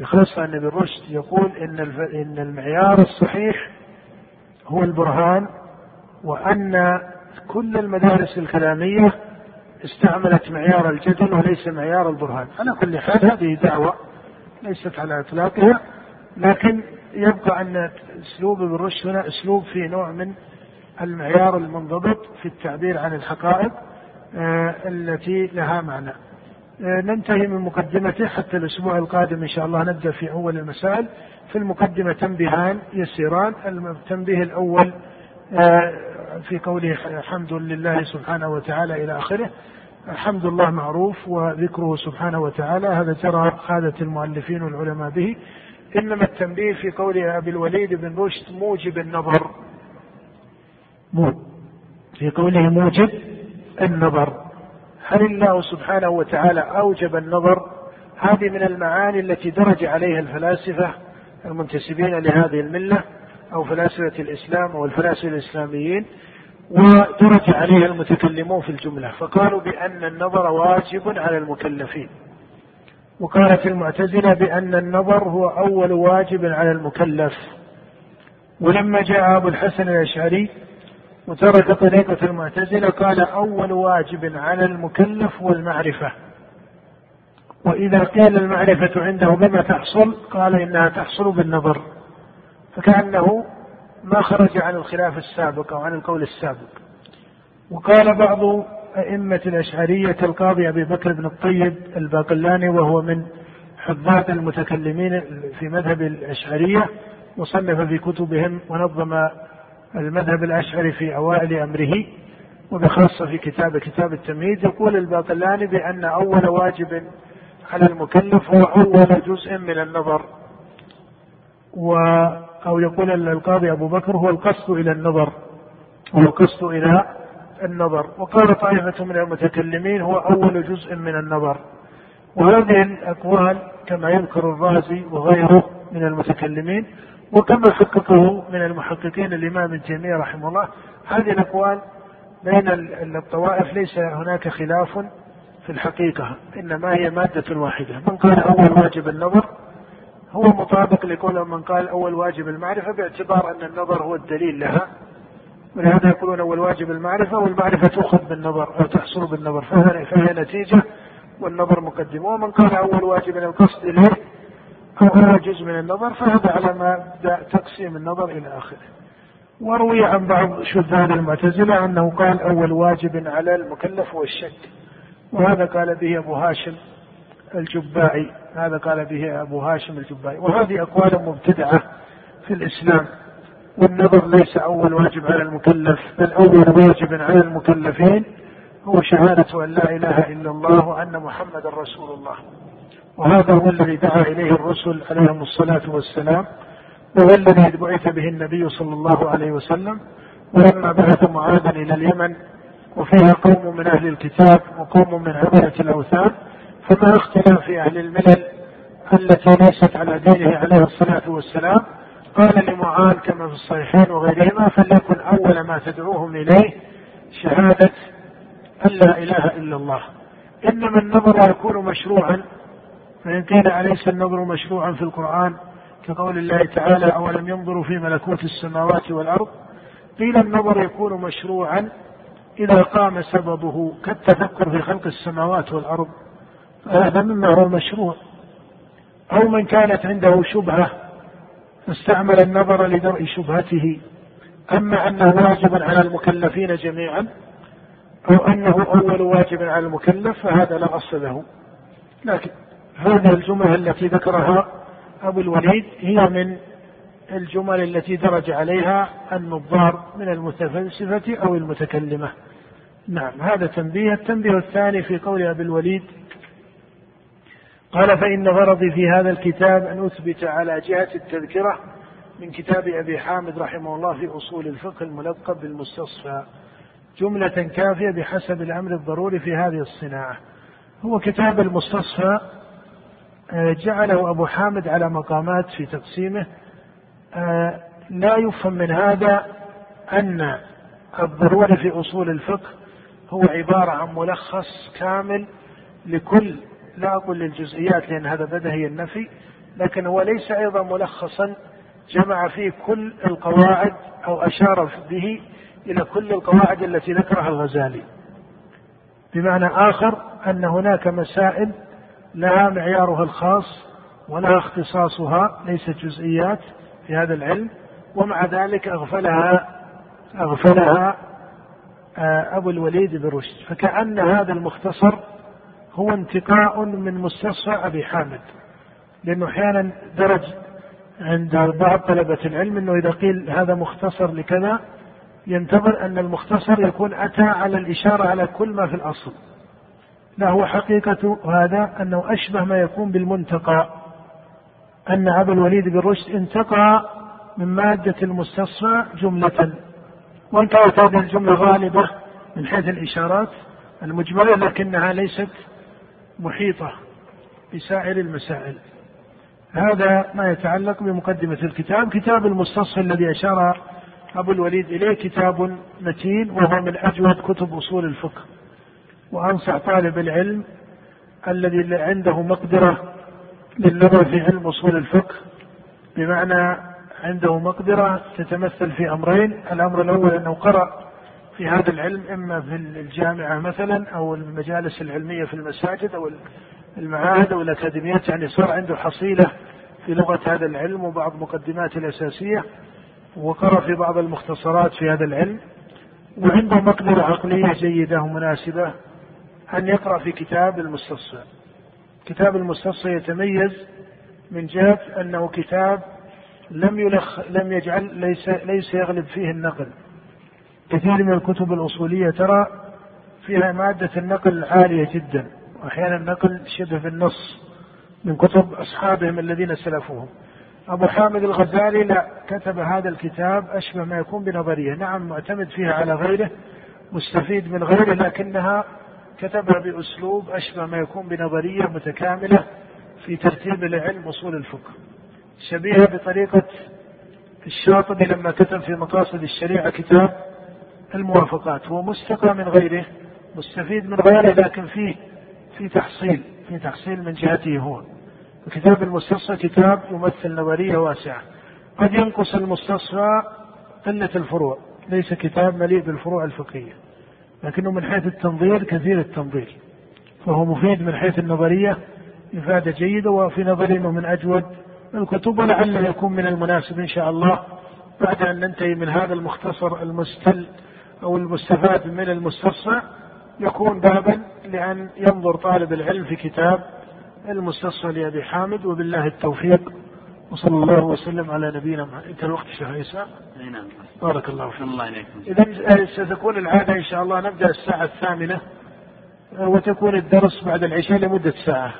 Speaker 2: بخاصة أن ابن رشد يقول إن إن المعيار الصحيح هو البرهان وأن كل المدارس الكلامية استعملت معيار الجدل وليس معيار البرهان. على كل حال هذه دعوة ليست على إطلاقها لكن يبقى أن أسلوب ابن رشد هنا أسلوب في نوع من المعيار المنضبط في التعبير عن الحقائق آه، التي لها معنى. آه، ننتهي من مقدمته حتى الأسبوع القادم إن شاء الله نبدأ في أول المسائل. في المقدمة تنبيهان يسيران التنبيه الأول آه، في قوله حمد لله سبحانه وتعالى إلى آخره حمد الله معروف وذكره سبحانه وتعالى. هذا ترى عادة المؤلفين والعلماء به. إنما التنبيه في قول أبي الوليد بن رشد موجب النظر. في قوله موجب النظر. هل الله سبحانه وتعالى أوجب النظر؟ هذه من المعاني التي درج عليها الفلاسفة المنتسبين لهذه الملة أو فلاسفة الإسلام أو الفلاسفة الإسلاميين ودرج عليها المتكلمون في الجملة فقالوا بأن النظر واجب على المكلفين. وقالت المعتزلة بأن النظر هو أول واجب على المكلف. ولما جاء أبو الحسن الأشعري وترك طريقة المعتزلة قال أول واجب على المكلف هو المعرفة. وإذا قيل المعرفة عنده بما تحصل قال إنها تحصل بالنظر. فكأنه ما خرج عن الخلاف السابق أو عن القول السابق. وقال بعض أئمة الأشعرية القاضي أبي بكر بن الطيب الباقلاني وهو من حفاظ المتكلمين في مذهب الأشعرية وصنف في كتبهم ونظم المذهب الأشعري في أوائل أمره وبخاصة في كتاب كتاب التمهيد. يقول الباقلاني بأن أول واجب على المكلف هو أول جزء من النظر و أو يقول القاضي أبو بكر هو القصد إلى النظر هو القصد إلى النظر. وقال طائفة من المتكلمين هو أول جزء من النظر. وهذه الأقوال كما يذكر الرازي وغيره من المتكلمين وكما حققه من المحققين الإمام تيمية رحمه الله. هذه الأقوال بين الطوائف ليس هناك خلاف في الحقيقة إنما هي مادة واحدة. من قال أول واجب النظر هو مطابق لقول من قال أول واجب المعرفة باعتبار أن النظر هو الدليل لها. ولهذا يقولون أول واجب المعرفة والمعرفة تؤخذ بالنظر أو تحصل بالنظر فهي نتيجة والنظر مقدمة ومن قال أول واجب القصد إليه أو هو جزء من النظر فهذا على ما تقسيم النظر إلى آخره. وروي عن بعض شذان المعتزلة أنه قال أول واجب على المكلف هو الشك وهذا قال به أبو هاشم الجبائي هذا قال به أبو هاشم الجبائي وهذه أقوال مبتدعة في الإسلام. والنظر ليس أول واجب على المكلف بل أول واجب على المكلفين هو شهادة أن لا إله إلا الله وأن محمدا رسول الله. وهذا هو الذي دعا إليه الرسل عليهم الصلاة والسلام وهو الذي بعث به النبي صلى الله عليه وسلم. ولما بعث معاذا إلى اليمن وفيها قوم من أهل الكتاب وقوم من عبدة الأوثان فما اختلاف أهل الملل التي ليست على دينه عليه الصلاة والسلام قال لمعاذ كما في الصحيحين وغيرهما فليكن أول ما تدعوهم إليه شهادة أن لا إله إلا الله. إنما النظر يكون مشروعا فإن قيل أليس النظر مشروعا في القرآن؟ كقول الله تعالى أولم ينظروا في ملكوت السماوات والأرض؟ قيل النظر يكون مشروعا إذا قام سببه كالتفكر في خلق السماوات والأرض فهذا مما هو مشروع. أو من كانت عنده شبهة فاستعمل النظر لدرء شبهته. أما أنه واجب على المكلفين جميعا أو أنه أول واجب على المكلف فهذا لا أصل له. لكن هذه الجمل التي ذكرها أبو الوليد هي من الجمل التي درج عليها النظار من المتفلسفة أو المتكلمة. نعم هذا تنبيه. التنبيه الثاني في قول أبي الوليد قال فإن غرضي في هذا الكتاب أن أثبت على جهة التذكرة من كتاب أبي حامد رحمه الله في أصول الفقه الملقب بالمستصفى جملة كافية بحسب الأمر الضروري في هذه الصناعة. هو كتاب المستصفى آه، جعله أبو حامد على مقامات في تقسيمه. آه، لا يفهم من هذا أن الضروري في أصول الفقه هو عبارة عن ملخص كامل لكل لا أقول للجزئيات لأن هذا بدهي النفي لكن هو ليس أيضا ملخصا جمع فيه كل القواعد أو أشار به إلى كل القواعد التي ذكرها الغزالي. بمعنى آخر أن هناك مسائل لها معيارها الخاص ولها اختصاصها ليست جزئيات في هذا العلم ومع ذلك أغفلها أغفلها آه، أبو الوليد بن رشد. فكأن هذا المختصر هو انتقاء من مستصفى أبي حامد لأنه أحيانا درج عند بعض طلبة العلم أنه إذا قيل هذا مختصر لكذا ينتظر أن المختصر يكون أتى على الإشارة على كل ما في الأصل. لا هو حقيقة هذا أنه أشبه ما يكون بالمنتقى أن أبا الوليد بن رشد انتقى من مادة المستصفى جملة. كانت هذه الجملة غالبة من حيث الإشارات المجملة لكنها ليست محيطة بسائر المسائل. هذا ما يتعلق بمقدمة الكتاب كتاب المستصفى الذي أشار أبو الوليد إليه كتاب متين وهو من أجود كتب أصول الفقه. وأنصح طالب العلم الذي عنده مقدرة للنظر في علم أصول الفقه بمعنى عنده مقدرة تتمثل في أمرين. الأمر الأول أنه قرأ في هذا العلم إما في الجامعة مثلا أو المجالس العلمية في المساجد أو المعاهد أو الأكاديميات يعني صار عنده حصيلة في لغة هذا العلم وبعض مقدماته الأساسية وقرأ في بعض المختصرات في هذا العلم وعنده مقدرة عقلية جيدة ومناسبة أن يقرأ في كتاب المستصفى كتاب المستصفى يتميز من جهة أنه كتاب لم يلخ لم يجعل ليس ليس يغلب فيه النقل. كثير من الكتب الأصولية ترى فيها مادة النقل عالية جدا وأحيانا النقل شبه بالنص من كتب أصحابهم الذين سلفوهم. أبو حامد الغزالي لا كتب هذا الكتاب أشبه ما يكون بنظرية. نعم معتمد فيها على غيره مستفيد من غيره لكنها كتبها بأسلوب أشبه ما يكون بنظرية متكاملة في ترتيب العلم أصول الفقه. شبيهة بطريقة الشاطبي لما كتب في مقاصد الشريعة كتاب الموافقات. هو مستقى من غيره مستفيد من غيره لكن فيه في تحصيل في تحصيل من جهته هو. كتاب المستصفى كتاب يمثل نظرية واسعة. قد ينقص المستصفى قلة الفروع. ليس كتاب مليء بالفروع الفقهية. لكنه من حيث التنظير كثير التنظير. فهو مفيد من حيث النظرية إفادة جيدة وفي نظري أنه من أجود الكتب ولعله يكون من المناسب إن شاء الله بعد أن ننتهي من هذا المختصر المستل أو المستفاد من المستصفى يكون بابا لأن ينظر طالب العلم في كتاب المستصفى لأبي حامد وبالله التوفيق. وصلى الله وسلم على نبينا محمد. انت الوقت شيخ عيسى؟
Speaker 3: أي نعم.
Speaker 2: بارك الله فيك.
Speaker 3: الله عليكم.
Speaker 2: اذا ستكون العادة إن شاء الله نبدأ الساعة الثامنة وتكون الدرس بعد العشاء لمدة ساعة.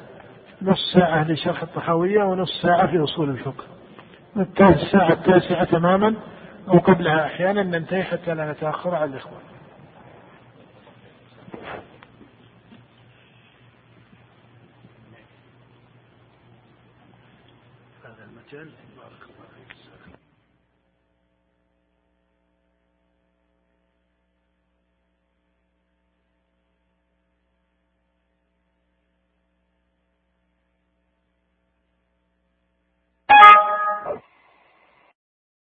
Speaker 2: نص ساعة لشرح الطحاوية ونص ساعة في أصول الفقه. الساعة التاسعة تماما. أو قبلها أحيانا ننتهي حتى لا نتأخر على الاخوان هذا المجال.